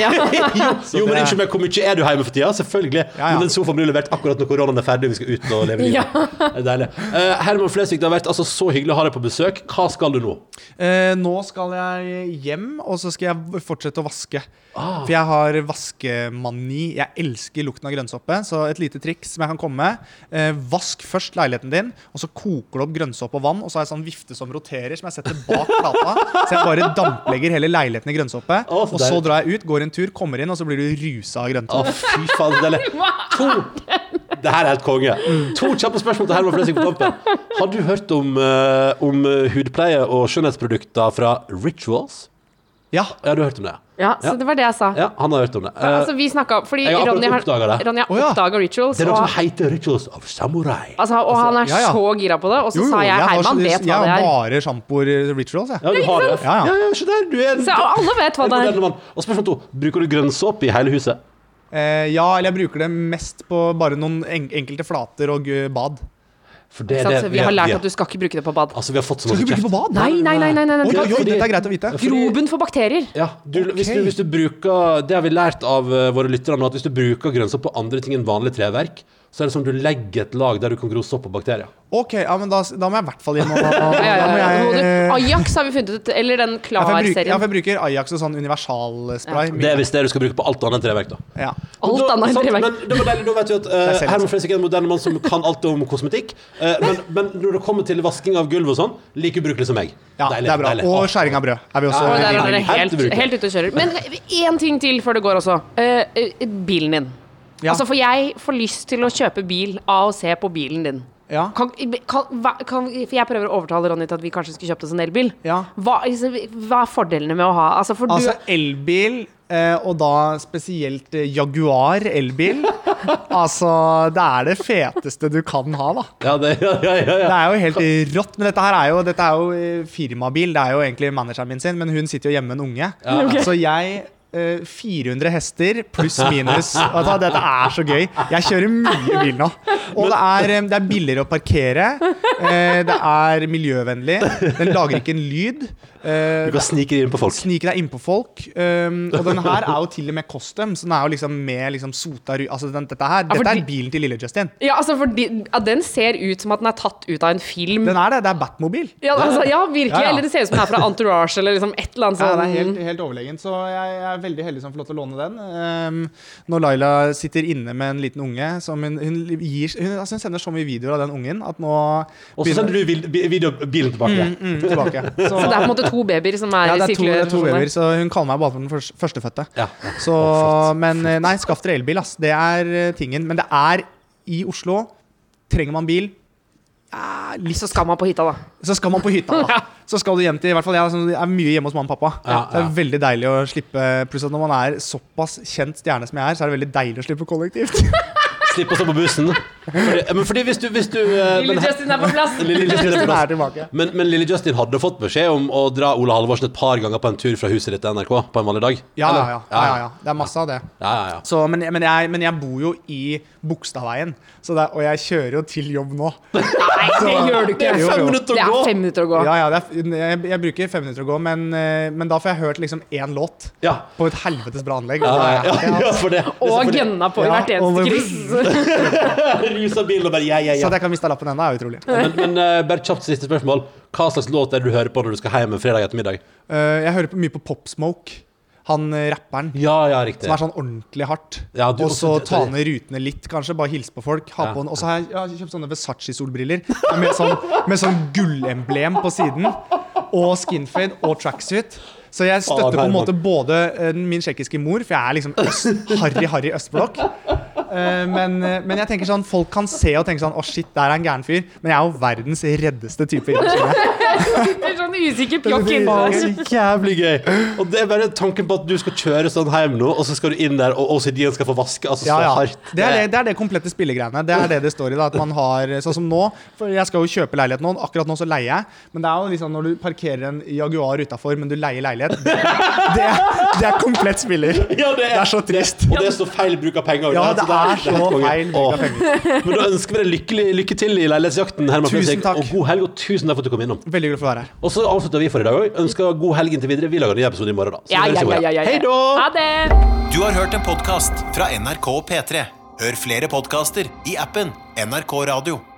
(laughs) Jo, men ikke med hvor mye er du hjemme for tida? Selvfølgelig. Ja, ja. Men den sofaen blir levert akkurat når koronaen er ferdig vi skal ut og leve livet. (laughs) Det er deilig. Eh, Herman Flesvig, det har vært altså så hyggelig å ha deg på besøk. Hva skal du nå? Eh, nå skal jeg hjem, og så skal jeg fortsette å vaske. Ah. For jeg har vaskemani. Jeg elsker lukten av grønnsoppe. Så et lite triks som jeg kan komme med. Eh, vask først leiligheten din, og så koker du opp grønnsopp og vann. Og så har jeg sånn vifte som roterer, som jeg setter bak plata. Så jeg bare damplegger hele leiligheten i grønnsoppe. Oh, og så drar jeg ut, går en tur, kommer inn, og så blir du rusa av Å, grønnsopp. fy faen, så (laughs) er To Det her er helt konge. To kjappe spørsmål til Herman Flesvig på tampen. Har du hørt om, eh, om eh, hudpleie og skjønnhetsprodukter fra Rituals? Ja. Ja, du har hørt om det? Ja, så det var det jeg sa. Ja, han har hørt om det. Eh, Altså, vi snakket, Fordi jeg har akkurat Ronny har, oppdaget det. Ronny har Å, ja. oppdaga rituals, det er noe og, som heter Rituals of Samurai. altså, og han er Ja, ja. så gira på det. Og så Jo, jo, sa jeg har Herman vet hva det jeg det har er. bare sjampoer rituals, jeg. Ja, du har det. Ja, ja. ja, ja, se der, du er en Så alle vet hva det er. moderne mann. Og spørsmål to. Bruker du grønnsåpe i hele huset? Eh, ja, eller jeg bruker det mest på bare noen en enkelte flater og eh, bad. For det det vi har lært at du skal ikke bruke det på bad. Altså, vi har fått så Skal du ikke bruke kjeft. på bad? Nei, nei, nei. nei, nei, nei. Oi, oi, dette er greit å vite. Groben for bakterier. Ja, du, hvis, du, hvis du bruker Det har vi lært av eh, våre lyttere nå, at hvis du bruker grønnsak på andre ting enn vanlig treverk, så er det som du legger et lag der du kan gro sopp og bakterier. Ok, ja, men da, da må jeg i hvert fall gjennom og (laughs) ja, ja, jeg, eh, Ajax har vi funnet ut, eller den (laughs) Klar-serien. ja, for jeg bruker Ajax og sånn universalspray. Det er hvis det du skal bruke på alt annet enn treverk, da. Ja. Alt Da- annet treverk. Men det da vet vi at uh, Herman Flesvig er en moderne mann som kan alt om kosmetikk. Uh, men, men når det kommer til vasking av gulv og sånn, like ubrukelig som meg. ja, Deilig, det er bra. deilig. Og skjæring av brød er vi også Ja, der er Helt dere helt, helt ute og kjører. Men én ting til før det går også. Eh, eh, bilen din. Ja. Altså, For jeg får lyst til å kjøpe bil av å se på bilen din. Ja. Kan, kan, hva, kan, for jeg prøver å overtale Ronny til at vi kanskje skulle kjøpt oss en elbil. Ja. Hva, altså, hva er fordelene med å ha Altså, for Altså du elbil, eh, og da spesielt eh, Jaguar elbil. (laughs) altså, det er det feteste du kan ha, da. Ja, det, ja, ja, ja, Det er jo helt rått. Men dette her er jo, dette er jo eh, firmabil. Det er jo egentlig manageren min sin, men hun sitter jo hjemme med en unge. (laughs) Okay. Så jeg 400 hester pluss minus. Altså, dette er så gøy. Jeg kjører mye bil nå. Og det er, eh, det er billigere å parkere. eh, det er miljøvennlig. Den lager ikke en lyd. Eh, Du kan snike deg inn på folk. Snike deg innpå folk. Um, og den her er jo til og med custom, så den er jo liksom med liksom sota Altså, den, dette her, Ja, dette de- er bilen til lille Justin. Ja, altså, fordi ja, Den ser ut som at den er tatt ut av en film. Den er det. Det er Batmobil. ja, altså, ja, virkelig. Ja, ja. Eller det ser ut som den er fra Entourage eller liksom et eller annet Ja, det er helt, helt overlegent, så jeg, jeg er veldig heldig som får lov til å låne den. Um, når Laila sitter inne med en liten unge som hun, hun, gir, hun, altså hun sender så mye videoer av den ungen at nå Og så sender du bilen tilbake. Mm, mm, tilbake. Så, (laughs) Så det er på en måte to babyer som er ja, det er to, det sirkulær er to babyer, så hun kaller meg bare for den først- førstefødte. Ja. Så, men nei, skaff dere elbil, ass. Det er eh, tingen. Men det er i Oslo. Trenger man bil, ja, litt Så skal man på hytta, da. så skal man på hytta. da (laughs) Så skal du hjem til I hvert fall jeg er jeg mye hjemme hos mamma og pappa. Ja, Det er ja. veldig deilig å slippe Pluss at når man er såpass kjent stjerne som jeg er, så er det veldig deilig å slippe kollektivt. (laughs) Slipp å stå på bussen. Fordi, men fordi hvis du, hvis du eh, Lille men- Justin er på plass. Lille Justin er på plass. er. Men, men lille Justin hadde fått beskjed om å dra Ole Halvorsen et par ganger på en tur fra huset ditt til NRK på en vanlig dag? Ja, ja, ja, ja, ja, ja. Det er masse av det. ja, ja, ja. Så, men, men, jeg, men jeg bor jo i Bogstadveien, og jeg kjører jo til jobb nå. (laughs) Nei, det gjør du ikke. Det er fem minutter Det å er gå! fem minutter å gå. Ja, ja, det er, jeg, jeg bruker fem minutter å gå, men, eh, men da får jeg hørt liksom én låt Ja. på et helvetes bra anlegg. Ja, og for det. gønna på i hvert eneste kryss. (laughs) Rusa bilen og bare ja, ja, Så ja. at jeg kan miste lappen ennå, er utrolig. Men, men uh, bare kjapt siste spørsmål. Hva slags låt er det du hører på når du skal hjem en fredag ettermiddag? Uh, jeg hører på mye på Pop Smoke. Han eh, rapperen. Ja, ja, riktig. Som er sånn ordentlig hardt. Ja, du- og så også- ta ned rutene litt, kanskje. Bare hilse på folk. Ha Ja. på en, og så har jeg, jeg har kjøpt sånne Versace-solbriller med sånn, med sånn gullemblem på siden. Og skinfade og tracksuit. Så jeg støtter på en måte både min tsjekkiske mor, for jeg er liksom øst, harry, harry østblokk. Eh, men, eh, men jeg tenker sånn folk kan se og tenke sånn Å, shit, der er en gæren fyr. Men jeg er jo verdens reddeste type. Sitter sånn usikker pjokk Faen, der. så jævlig gøy. Og det er bare tanken på at du skal kjøre sånn hjem nå, og så skal du inn der, og OCD-en skal få vaske. Altså, Ja, så hardt. Det er det, det er det komplette spillegreiene. Det er det det står i. da At man har, Sånn som nå, for jeg skal jo kjøpe leilighet nå. Akkurat nå så leier jeg. Men det er jo liksom når du parkerer en Jaguar utafor, men du leier leilighet. Det, det, det er komplett spiller. (laughs) Ja, det, Det er så trist. Og det er så feil bruk av penger. Ja, det er helt så feil bruk av penger. Men da ønsker vi deg lykke til i leilighetsjakten. Herman Tusen takk. Og god helg, og tusen takk for at du kom innom. Veldig glad for å være her. Og så avslutter vi for i dag òg. Ønsker god helg inntil videre. Vi lager en ny episode i morgen, da. Så Ja, ja, ja. Hei da! Ha det! Du har hørt en podcast fra NRK P3. Hør flere podcaster i appen NRK Radio.